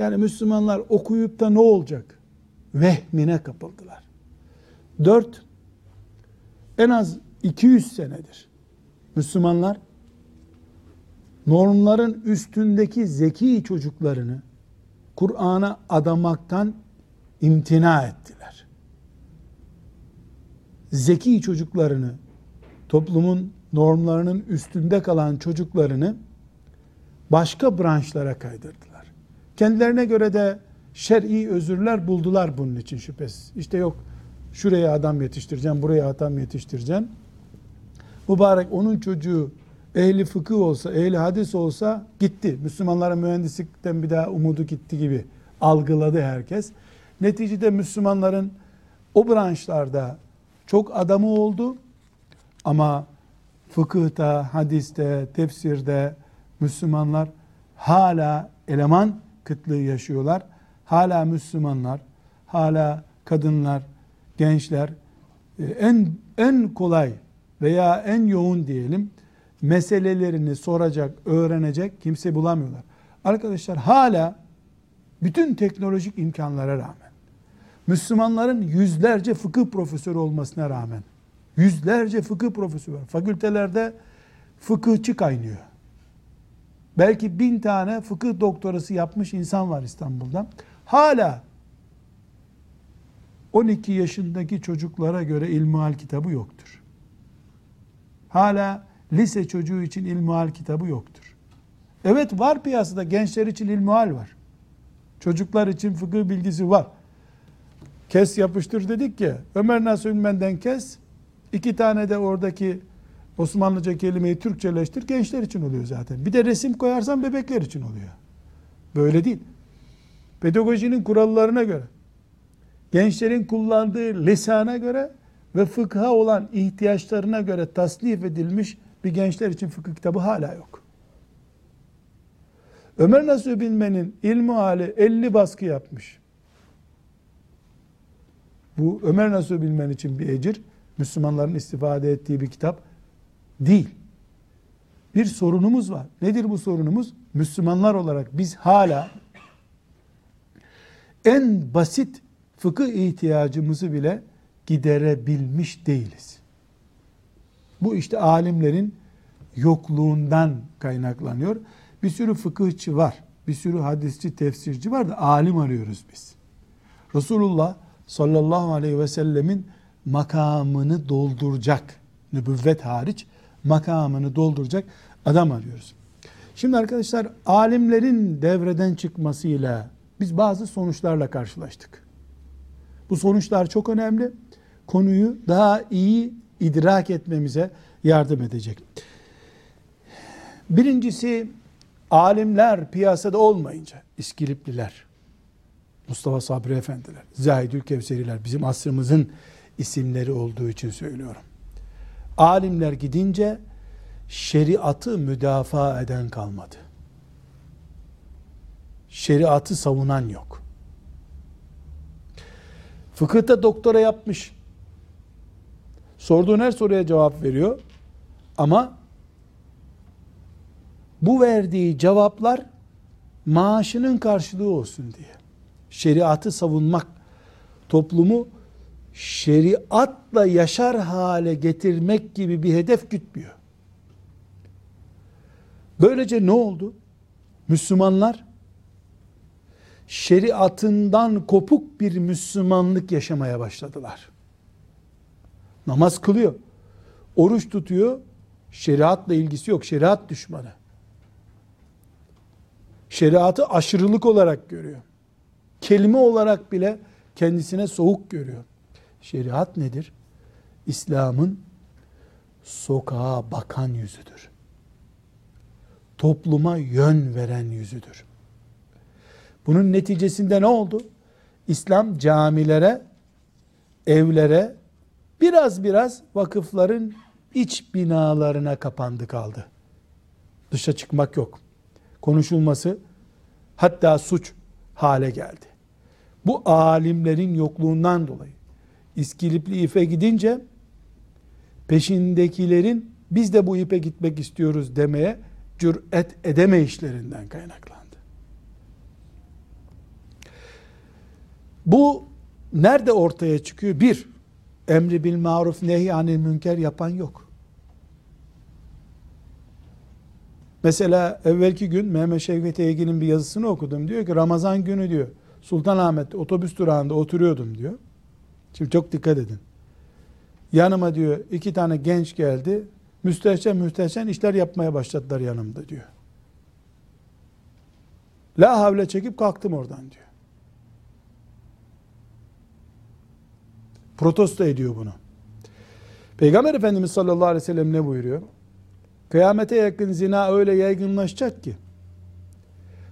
yani Müslümanlar okuyup da ne olacak? Vehmine kapıldılar. Dört, en az 200 senedir Müslümanlar normların üstündeki zeki çocuklarını Kur'an'a adamaktan imtina ettiler. Zeki çocuklarını, toplumun normlarının üstünde kalan çocuklarını başka branşlara kaydırdılar. Kendilerine göre de şer'i özürler buldular bunun için şüphesiz. İşte yok şuraya adam yetiştireceğim, buraya adam yetiştireceğim. Mübarek onun çocuğu ehli fıkıh olsa, ehli hadis olsa gitti. Müslümanlara mühendislikten bir daha umudu gitti gibi algıladı herkes. Neticede Müslümanların o branşlarda çok adamı oldu ama fıkıhta, hadiste, tefsirde Müslümanlar hala eleman kıtlığı yaşıyorlar. Hala Müslümanlar, hala kadınlar, gençler e, en en kolay veya en yoğun diyelim meselelerini soracak, öğrenecek kimse bulamıyorlar. Arkadaşlar hala bütün teknolojik imkanlara rağmen Müslümanların yüzlerce fıkıh profesörü olmasına rağmen yüzlerce fıkıh profesörü var. Fakültelerde fıkıhçı kaynıyor. Belki bin tane fıkıh doktorası yapmış insan var İstanbul'da. Hala 12 yaşındaki çocuklara göre ilmihal kitabı yoktur. Hala lise çocuğu için ilmihal kitabı yoktur. Evet var piyasada gençler için ilmihal var. Çocuklar için fıkıh bilgisi var. Kes yapıştır dedik ya. Ömer Nasuh Ünmen'den kes. iki tane de oradaki Osmanlıca kelimeyi Türkçeleştir. Gençler için oluyor zaten. Bir de resim koyarsan bebekler için oluyor. Böyle değil. Pedagojinin kurallarına göre, gençlerin kullandığı lisana göre ve fıkha olan ihtiyaçlarına göre tasnif edilmiş bir gençler için fıkıh kitabı hala yok. Ömer Nasuh Bilmen'in ilmi hali 50 baskı yapmış. Bu Ömer Nasuh Bilmen için bir ecir, Müslümanların istifade ettiği bir kitap değil. Bir sorunumuz var. Nedir bu sorunumuz? Müslümanlar olarak biz hala en basit fıkıh ihtiyacımızı bile giderebilmiş değiliz. Bu işte alimlerin yokluğundan kaynaklanıyor. Bir sürü fıkıhçı var. Bir sürü hadisçi, tefsirci var da alim arıyoruz biz. Resulullah sallallahu aleyhi ve sellemin makamını dolduracak, nübüvvet hariç makamını dolduracak adam arıyoruz. Şimdi arkadaşlar alimlerin devreden çıkmasıyla biz bazı sonuçlarla karşılaştık. Bu sonuçlar çok önemli. Konuyu daha iyi idrak etmemize yardım edecek. Birincisi alimler piyasada olmayınca İskilipliler, Mustafa Sabri Efendiler, Zahidül Kevseriler bizim asrımızın isimleri olduğu için söylüyorum. Alimler gidince şeriatı müdafaa eden kalmadı. Şeriatı savunan yok. Fıkıhta doktora yapmış. Sorduğun her soruya cevap veriyor. Ama bu verdiği cevaplar maaşının karşılığı olsun diye. Şeriatı savunmak, toplumu şeriatla yaşar hale getirmek gibi bir hedef gütmüyor. Böylece ne oldu? Müslümanlar şeriatından kopuk bir Müslümanlık yaşamaya başladılar. Namaz kılıyor. Oruç tutuyor. Şeriatla ilgisi yok. Şeriat düşmanı. Şeriatı aşırılık olarak görüyor. Kelime olarak bile kendisine soğuk görüyor. Şeriat nedir? İslam'ın sokağa bakan yüzüdür. Topluma yön veren yüzüdür. Bunun neticesinde ne oldu? İslam camilere, evlere, biraz biraz vakıfların iç binalarına kapandı kaldı. Dışa çıkmak yok. Konuşulması hatta suç hale geldi. Bu alimlerin yokluğundan dolayı İskilipli ife gidince peşindekilerin biz de bu ipe gitmek istiyoruz demeye cüret edemeyişlerinden kaynaklandı. Bu nerede ortaya çıkıyor? Bir, emri bil maruf nehy anil münker yapan yok. Mesela evvelki gün Mehmet Şevket Eygin'in bir yazısını okudum. Diyor ki Ramazan günü diyor Sultanahmet otobüs durağında oturuyordum diyor. Şimdi çok dikkat edin. Yanıma diyor iki tane genç geldi. Müstehcen müstehcen işler yapmaya başladılar yanımda diyor. La havle çekip kalktım oradan diyor. Protesto ediyor bunu. Peygamber Efendimiz sallallahu aleyhi ve sellem ne buyuruyor? Kıyamete yakın zina öyle yaygınlaşacak ki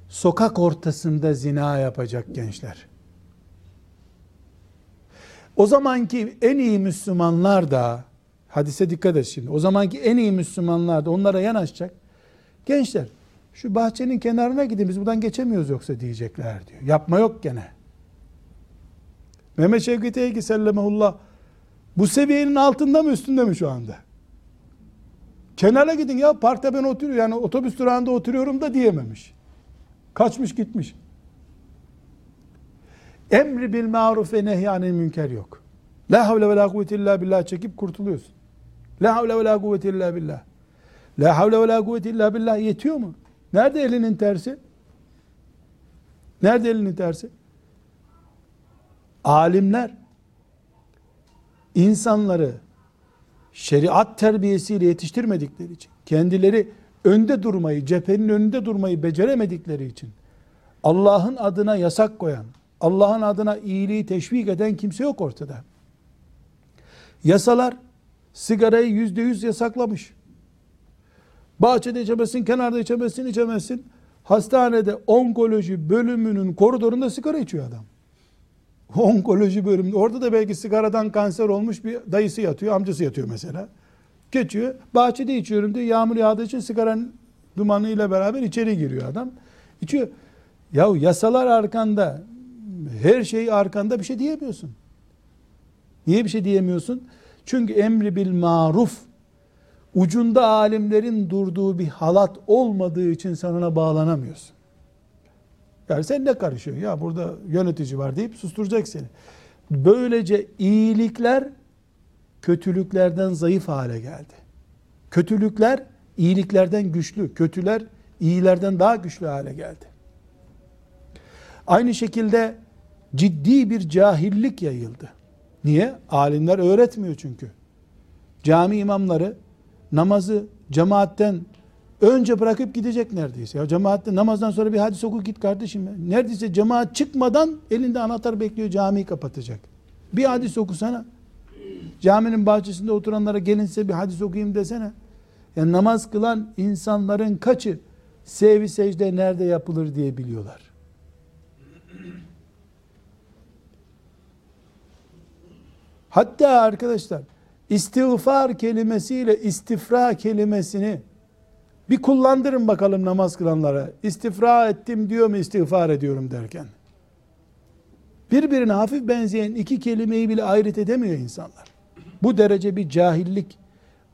sokak ortasında zina yapacak gençler. O zamanki en iyi Müslümanlar da hadise dikkat et şimdi. O zamanki en iyi Müslümanlar da onlara yanaşacak. Gençler şu bahçenin kenarına gidin biz buradan geçemiyoruz yoksa diyecekler diyor. Yapma yok gene. Mehmet Şevket Eygi sellemehullah bu seviyenin altında mı üstünde mi şu anda? Kenara gidin ya parkta ben oturuyorum yani otobüs durağında oturuyorum da diyememiş. Kaçmış gitmiş. Emri bil maruf ve nehyanil münker yok. La havle ve la kuvvete illa billah çekip kurtuluyorsun. La havle ve la kuvvete illa billah. La havle ve la kuvvete illa billah yetiyor mu? Nerede elinin tersi? Nerede elinin tersi? Alimler insanları şeriat terbiyesiyle yetiştirmedikleri için, kendileri önde durmayı, cephenin önünde durmayı beceremedikleri için Allah'ın adına yasak koyan, Allah'ın adına iyiliği teşvik eden kimse yok ortada. Yasalar sigarayı yüzde yüz yasaklamış. Bahçede içemezsin, kenarda içemezsin, içemezsin. Hastanede onkoloji bölümünün koridorunda sigara içiyor adam. Onkoloji bölümünde. Orada da belki sigaradan kanser olmuş bir dayısı yatıyor, amcası yatıyor mesela. Geçiyor. Bahçede içiyorum diyor. Yağmur yağdığı için sigaranın dumanıyla beraber içeri giriyor adam. İçiyor. Ya yasalar arkanda, her şey arkanda bir şey diyemiyorsun. Niye bir şey diyemiyorsun? Çünkü emri bil maruf ucunda alimlerin durduğu bir halat olmadığı için sen bağlanamıyorsun. Yani sen ne karışıyor? Ya burada yönetici var deyip susturacak seni. Böylece iyilikler kötülüklerden zayıf hale geldi. Kötülükler iyiliklerden güçlü, kötüler iyilerden daha güçlü hale geldi. Aynı şekilde ciddi bir cahillik yayıldı. Niye? Alimler öğretmiyor çünkü. Cami imamları namazı cemaatten önce bırakıp gidecek neredeyse. Ya cemaatte namazdan sonra bir hadis oku git kardeşim. Neredeyse cemaat çıkmadan elinde anahtar bekliyor camiyi kapatacak. Bir hadis okusana. Caminin bahçesinde oturanlara gelin bir hadis okuyayım desene. Yani namaz kılan insanların kaçı sevi secde nerede yapılır diye biliyorlar. Hatta arkadaşlar istiğfar kelimesiyle istifra kelimesini bir kullandırın bakalım namaz kılanlara. İstifra ettim diyor mu istiğfar ediyorum derken. Birbirine hafif benzeyen iki kelimeyi bile ayrıt edemiyor insanlar. Bu derece bir cahillik.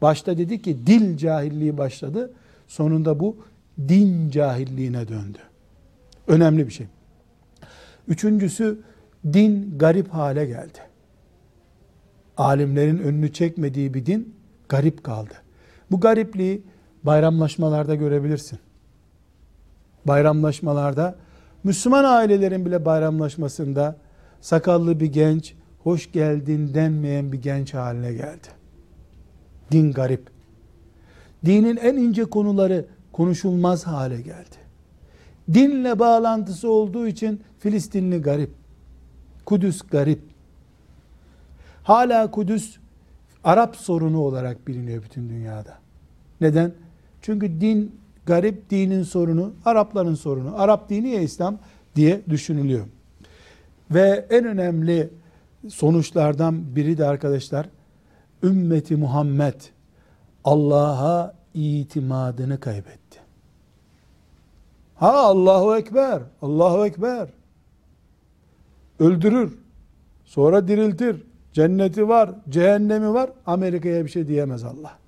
Başta dedi ki dil cahilliği başladı. Sonunda bu din cahilliğine döndü. Önemli bir şey. Üçüncüsü din garip hale geldi. Alimlerin önünü çekmediği bir din garip kaldı. Bu garipliği bayramlaşmalarda görebilirsin. Bayramlaşmalarda Müslüman ailelerin bile bayramlaşmasında sakallı bir genç hoş geldin denmeyen bir genç haline geldi. Din garip. Dinin en ince konuları konuşulmaz hale geldi. Dinle bağlantısı olduğu için Filistinli garip. Kudüs garip. Hala Kudüs Arap sorunu olarak biliniyor bütün dünyada. Neden? Çünkü din garip dinin sorunu, Arapların sorunu. Arap dini ya İslam diye düşünülüyor. Ve en önemli sonuçlardan biri de arkadaşlar ümmeti Muhammed Allah'a itimadını kaybetti. Ha Allahu Ekber, Allahu Ekber. Öldürür, sonra diriltir, Cenneti var, cehennemi var. Amerika'ya bir şey diyemez Allah.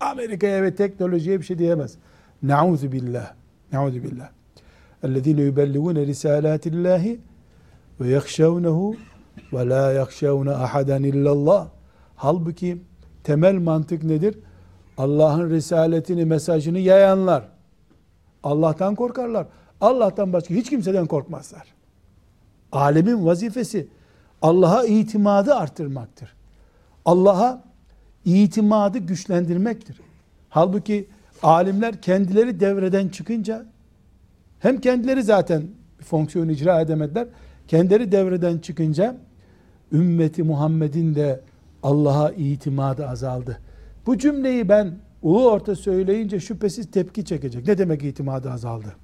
Amerika'ya ve teknolojiye bir şey diyemez. Nauzu billah. Nauzu billah. Ellezine yubelligune risalatillahi ve yekşevnehu ve la yekşevne ahaden illallah. Halbuki temel mantık nedir? Allah'ın risaletini, mesajını yayanlar Allah'tan korkarlar. Allah'tan başka hiç kimseden korkmazlar. Alemin vazifesi Allah'a itimadı arttırmaktır. Allah'a itimadı güçlendirmektir. Halbuki alimler kendileri devreden çıkınca hem kendileri zaten bir fonksiyon icra edemediler. Kendileri devreden çıkınca ümmeti Muhammed'in de Allah'a itimadı azaldı. Bu cümleyi ben ulu orta söyleyince şüphesiz tepki çekecek. Ne demek itimadı azaldı?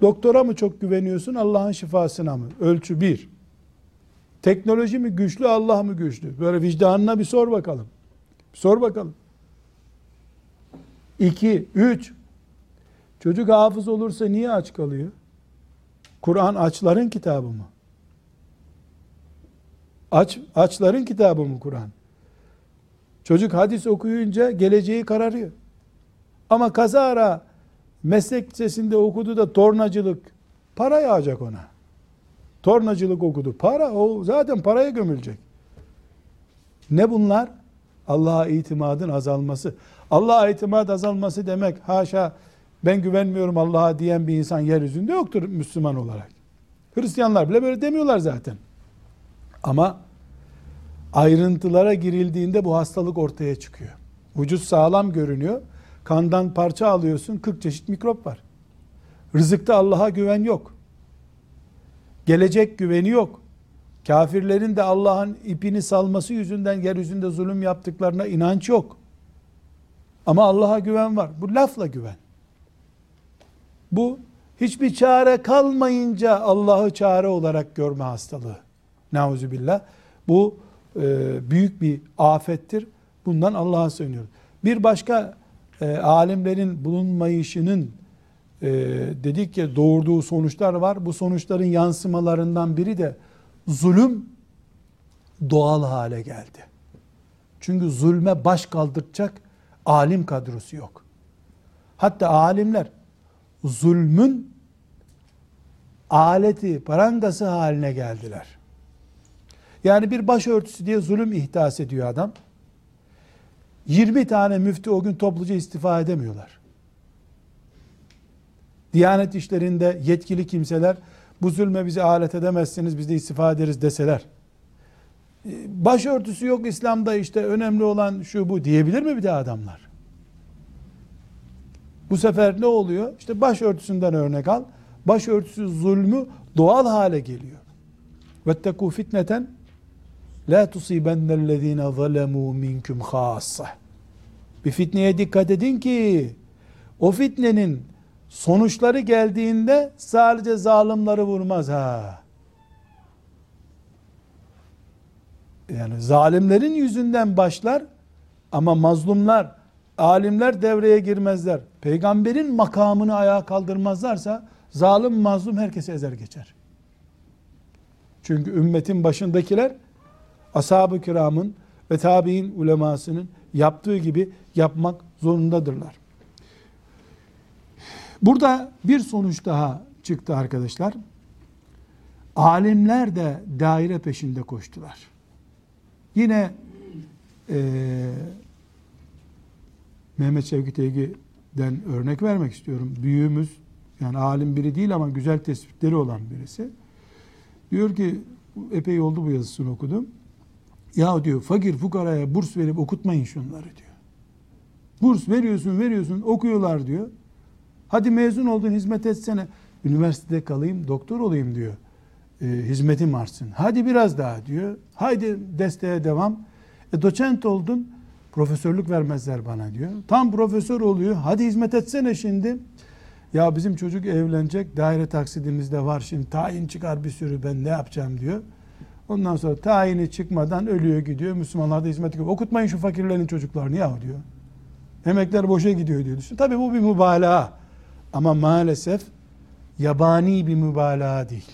Doktora mı çok güveniyorsun Allah'ın şifasına mı? Ölçü bir. Teknoloji mi güçlü Allah mı güçlü? Böyle vicdanına bir sor bakalım. Bir sor bakalım. İki, üç. Çocuk hafız olursa niye aç kalıyor? Kur'an açların kitabı mı? Aç, açların kitabı mı Kur'an? Çocuk hadis okuyunca geleceği kararıyor. Ama kazara meslek lisesinde okudu da tornacılık para yağacak ona. Tornacılık okudu. Para o zaten paraya gömülecek. Ne bunlar? Allah'a itimadın azalması. Allah'a itimat azalması demek haşa ben güvenmiyorum Allah'a diyen bir insan yeryüzünde yoktur Müslüman olarak. Hristiyanlar bile böyle demiyorlar zaten. Ama ayrıntılara girildiğinde bu hastalık ortaya çıkıyor. Vücut sağlam görünüyor. Kandan parça alıyorsun 40 çeşit mikrop var. Rızıkta Allah'a güven yok. Gelecek güveni yok. Kafirlerin de Allah'ın ipini salması yüzünden yeryüzünde zulüm yaptıklarına inanç yok. Ama Allah'a güven var. Bu lafla güven. Bu hiçbir çare kalmayınca Allah'ı çare olarak görme hastalığı. Nauzubillah. Bu e, büyük bir afettir. Bundan Allah'a sığınıyoruz. Bir başka e, alimlerin bulunmayışının e, dedik ya doğurduğu sonuçlar var. Bu sonuçların yansımalarından biri de zulüm doğal hale geldi. Çünkü zulme baş kaldıracak alim kadrosu yok. Hatta alimler zulmün aleti, parangası haline geldiler. Yani bir başörtüsü diye zulüm ihdas ediyor adam. 20 tane müftü o gün topluca istifa edemiyorlar. Diyanet işlerinde yetkili kimseler bu zulme bizi alet edemezsiniz biz de istifa ederiz deseler. Başörtüsü yok İslam'da işte önemli olan şu bu diyebilir mi bir de adamlar? Bu sefer ne oluyor? İşte başörtüsünden örnek al. Başörtüsü zulmü doğal hale geliyor. Vettekû fitneten la tusibennellezîne zalemû minkum khâssah. Bir fitneye dikkat edin ki o fitnenin sonuçları geldiğinde sadece zalimleri vurmaz ha. Yani zalimlerin yüzünden başlar ama mazlumlar, alimler devreye girmezler. Peygamberin makamını ayağa kaldırmazlarsa zalim mazlum herkesi ezer geçer. Çünkü ümmetin başındakiler ashab-ı kiramın ve tabi'in ulemasının yaptığı gibi yapmak zorundadırlar. Burada bir sonuç daha çıktı arkadaşlar. Alimler de daire peşinde koştular. Yine e, Mehmet Şevki Eygi'den örnek vermek istiyorum. Büyüğümüz yani alim biri değil ama güzel tespitleri olan birisi. Diyor ki epey oldu bu yazısını okudum. Ya diyor fakir fukaraya burs verip okutmayın şunları diyor. Burs veriyorsun veriyorsun okuyorlar diyor. Hadi mezun oldun hizmet etsene. Üniversitede kalayım doktor olayım diyor. E, hizmetim artsın. Hadi biraz daha diyor. Haydi desteğe devam. E, doçent oldun profesörlük vermezler bana diyor. Tam profesör oluyor. Hadi hizmet etsene şimdi. Ya bizim çocuk evlenecek daire taksidimiz de var şimdi tayin çıkar bir sürü ben ne yapacağım diyor. Ondan sonra tayini çıkmadan ölüyor gidiyor. Müslümanlar da hizmet ediyor. Okutmayın şu fakirlerin çocuklarını ya diyor. Emekler boşa gidiyor diyor. Düşün. Tabii bu bir mübalağa. Ama maalesef yabani bir mübalağa değil.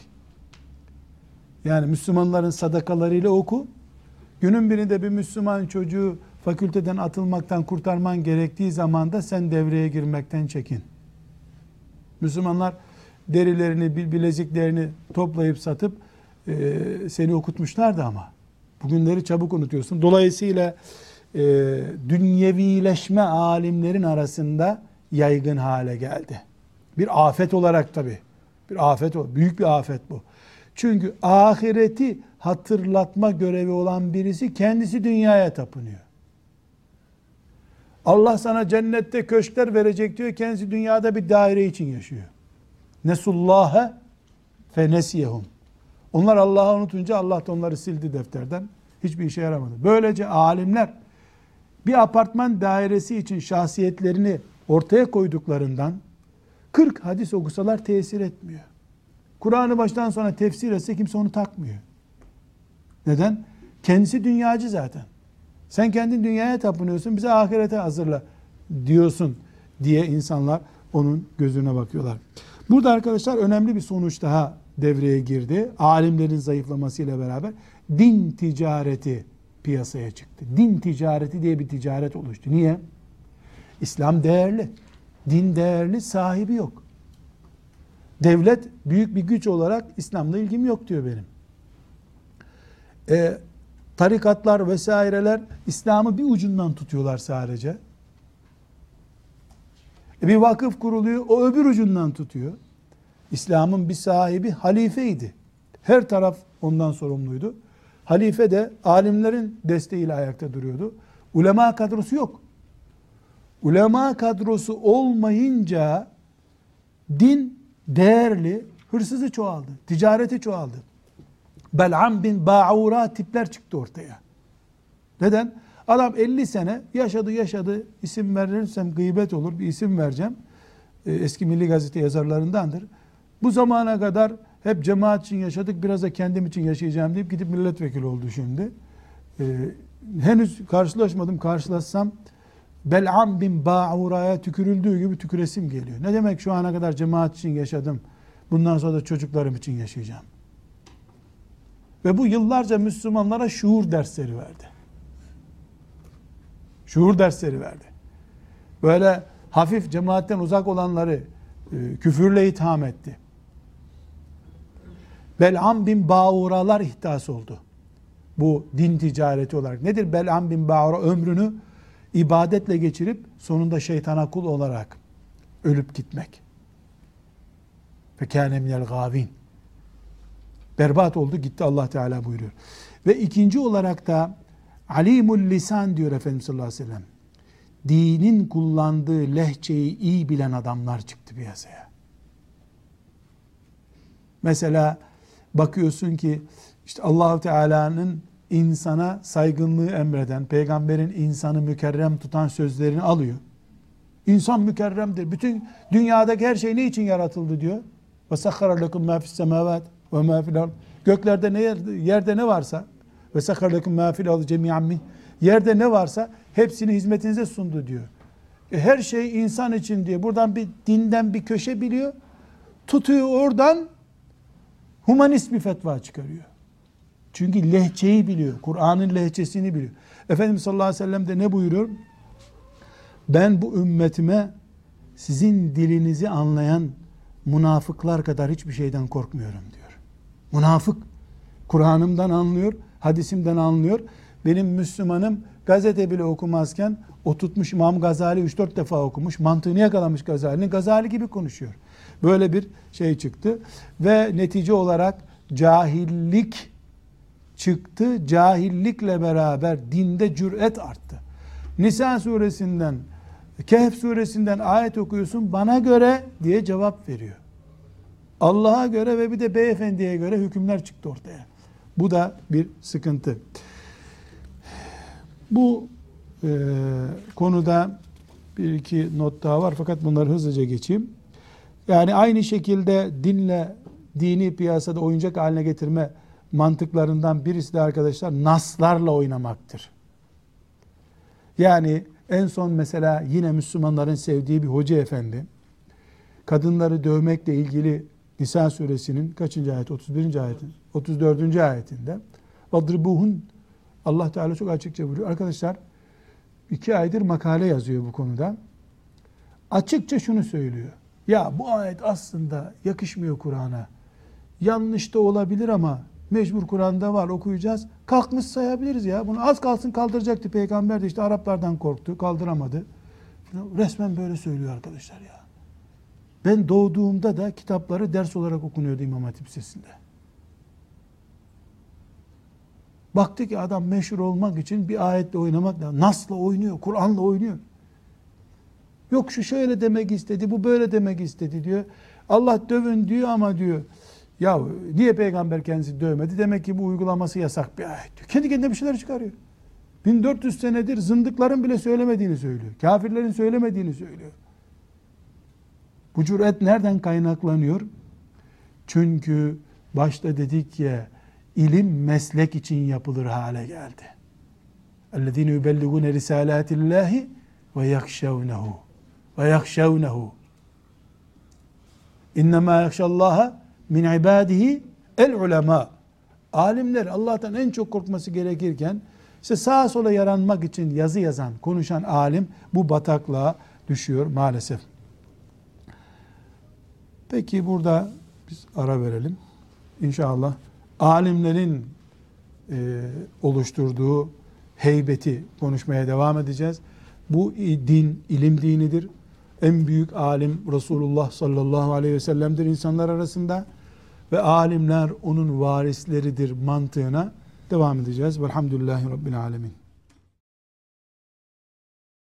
Yani Müslümanların sadakalarıyla oku. Günün birinde bir Müslüman çocuğu fakülteden atılmaktan kurtarman gerektiği zaman da sen devreye girmekten çekin. Müslümanlar derilerini, bileziklerini toplayıp satıp e, seni okutmuşlardı ama. Bugünleri çabuk unutuyorsun. Dolayısıyla e, dünyevileşme alimlerin arasında yaygın hale geldi. Bir afet olarak tabi. Bir afet. Büyük bir afet bu. Çünkü ahireti hatırlatma görevi olan birisi kendisi dünyaya tapınıyor. Allah sana cennette köşkler verecek diyor. Kendisi dünyada bir daire için yaşıyor. Nesullâhe fe nesiyehum. Onlar Allah'ı unutunca Allah da onları sildi defterden. Hiçbir işe yaramadı. Böylece alimler bir apartman dairesi için şahsiyetlerini ortaya koyduklarından 40 hadis okusalar tesir etmiyor. Kur'an'ı baştan sona tefsir etse kimse onu takmıyor. Neden? Kendisi dünyacı zaten. Sen kendin dünyaya tapınıyorsun, bize ahirete hazırla diyorsun diye insanlar onun gözüne bakıyorlar. Burada arkadaşlar önemli bir sonuç daha devreye girdi. Alimlerin zayıflamasıyla beraber din ticareti piyasaya çıktı. Din ticareti diye bir ticaret oluştu. Niye? İslam değerli. Din değerli, sahibi yok. Devlet büyük bir güç olarak İslam'la ilgim yok diyor benim. E, tarikatlar vesaireler İslam'ı bir ucundan tutuyorlar sadece. E, bir vakıf kuruluyor, o öbür ucundan tutuyor. İslam'ın bir sahibi halifeydi. Her taraf ondan sorumluydu. Halife de alimlerin desteğiyle ayakta duruyordu. Ulema kadrosu yok. Ulema kadrosu olmayınca din değerli, hırsızı çoğaldı, ticareti çoğaldı. Bel'am bin Ba'ura tipler çıktı ortaya. Neden? Adam 50 sene yaşadı yaşadı isim verirsem gıybet olur bir isim vereceğim. Ee, eski Milli Gazete yazarlarındandır. Bu zamana kadar hep cemaat için yaşadık biraz da kendim için yaşayacağım deyip gidip milletvekili oldu şimdi. Ee, henüz karşılaşmadım karşılaşsam Bel'am bin Ba'ura'ya tükürüldüğü gibi tüküresim geliyor. Ne demek şu ana kadar cemaat için yaşadım. Bundan sonra da çocuklarım için yaşayacağım. Ve bu yıllarca Müslümanlara şuur dersleri verdi. Şuur dersleri verdi. Böyle hafif cemaatten uzak olanları e, küfürle itham etti. Bel'am bin Ba'uralar ihdas oldu. Bu din ticareti olarak. Nedir Bel'am bin Ba'ura? Ömrünü ibadetle geçirip sonunda şeytana kul olarak ölüp gitmek. Ve kâne minel gâvin. Berbat oldu gitti Allah Teala buyuruyor. Ve ikinci olarak da alimul lisan diyor Efendimiz sallallahu aleyhi ve sellem. Dinin kullandığı lehçeyi iyi bilen adamlar çıktı piyasaya. Mesela bakıyorsun ki işte Allahu Teala'nın insana saygınlığı emreden, peygamberin insanı mükerrem tutan sözlerini alıyor. İnsan mükerremdir. Bütün dünyadaki her şey ne için yaratıldı diyor. Ve sakhara lekum ma fis semavat ve ma fil. Göklerde ne yerde ne varsa ve sakhara lekum ma fil ard. Yerde ne varsa hepsini hizmetinize sundu diyor. E her şey insan için diyor. Buradan bir dinden bir köşe biliyor. Tutuyor oradan humanist bir fetva çıkarıyor. Çünkü lehçeyi biliyor. Kur'an'ın lehçesini biliyor. Efendimiz sallallahu aleyhi ve sellem de ne buyuruyor? Ben bu ümmetime sizin dilinizi anlayan münafıklar kadar hiçbir şeyden korkmuyorum diyor. Münafık Kur'an'ımdan anlıyor, hadisimden anlıyor. Benim Müslümanım gazete bile okumazken o tutmuş İmam Gazali 3-4 defa okumuş. Mantığını yakalamış Gazali'nin. Gazali gibi konuşuyor. Böyle bir şey çıktı. Ve netice olarak cahillik çıktı. Cahillikle beraber dinde cüret arttı. Nisa suresinden, Kehf suresinden ayet okuyorsun bana göre diye cevap veriyor. Allah'a göre ve bir de beyefendiye göre hükümler çıktı ortaya. Bu da bir sıkıntı. Bu e, konuda bir iki not daha var fakat bunları hızlıca geçeyim. Yani aynı şekilde dinle dini piyasada oyuncak haline getirme mantıklarından birisi de arkadaşlar naslarla oynamaktır. Yani en son mesela yine Müslümanların sevdiği bir hoca efendi kadınları dövmekle ilgili Nisa suresinin kaçıncı ayet? 31. ayetin 34. ayetinde vadribuhun Allah Teala çok açıkça buyuruyor. Arkadaşlar iki aydır makale yazıyor bu konuda. Açıkça şunu söylüyor. Ya bu ayet aslında yakışmıyor Kur'an'a. Yanlış da olabilir ama mecbur Kur'an'da var okuyacağız. Kalkmış sayabiliriz ya. Bunu az kalsın kaldıracaktı peygamber de işte Araplardan korktu kaldıramadı. Resmen böyle söylüyor arkadaşlar ya. Ben doğduğumda da kitapları ders olarak okunuyordu İmam Hatip Lisesi'nde. Baktı ki adam meşhur olmak için bir ayetle oynamak da Nas'la oynuyor, Kur'an'la oynuyor. Yok şu şöyle demek istedi, bu böyle demek istedi diyor. Allah dövün diyor ama diyor. Ya niye peygamber kendisi dövmedi? Demek ki bu uygulaması yasak bir ayet diyor. Kendi kendine bir şeyler çıkarıyor. 1400 senedir zındıkların bile söylemediğini söylüyor. Kafirlerin söylemediğini söylüyor. Bu cüret nereden kaynaklanıyor? Çünkü başta dedik ya ilim meslek için yapılır hale geldi. اَلَّذ۪ينَ يُبَلِّغُونَ رِسَالَاتِ اللّٰهِ وَيَخْشَوْنَهُ وَيَخْشَوْنَهُ اِنَّمَا يَخْشَ اللّٰهَ min ibadihi el ulema. Alimler Allah'tan en çok korkması gerekirken işte sağa sola yaranmak için yazı yazan, konuşan alim bu bataklığa düşüyor maalesef. Peki burada biz ara verelim. İnşallah alimlerin e, oluşturduğu heybeti konuşmaya devam edeceğiz. Bu din ilim dinidir. En büyük alim Resulullah sallallahu aleyhi ve sellem'dir insanlar arasında ve alimler onun varisleridir mantığına devam edeceğiz. Velhamdülillahi Rabbil Alemin.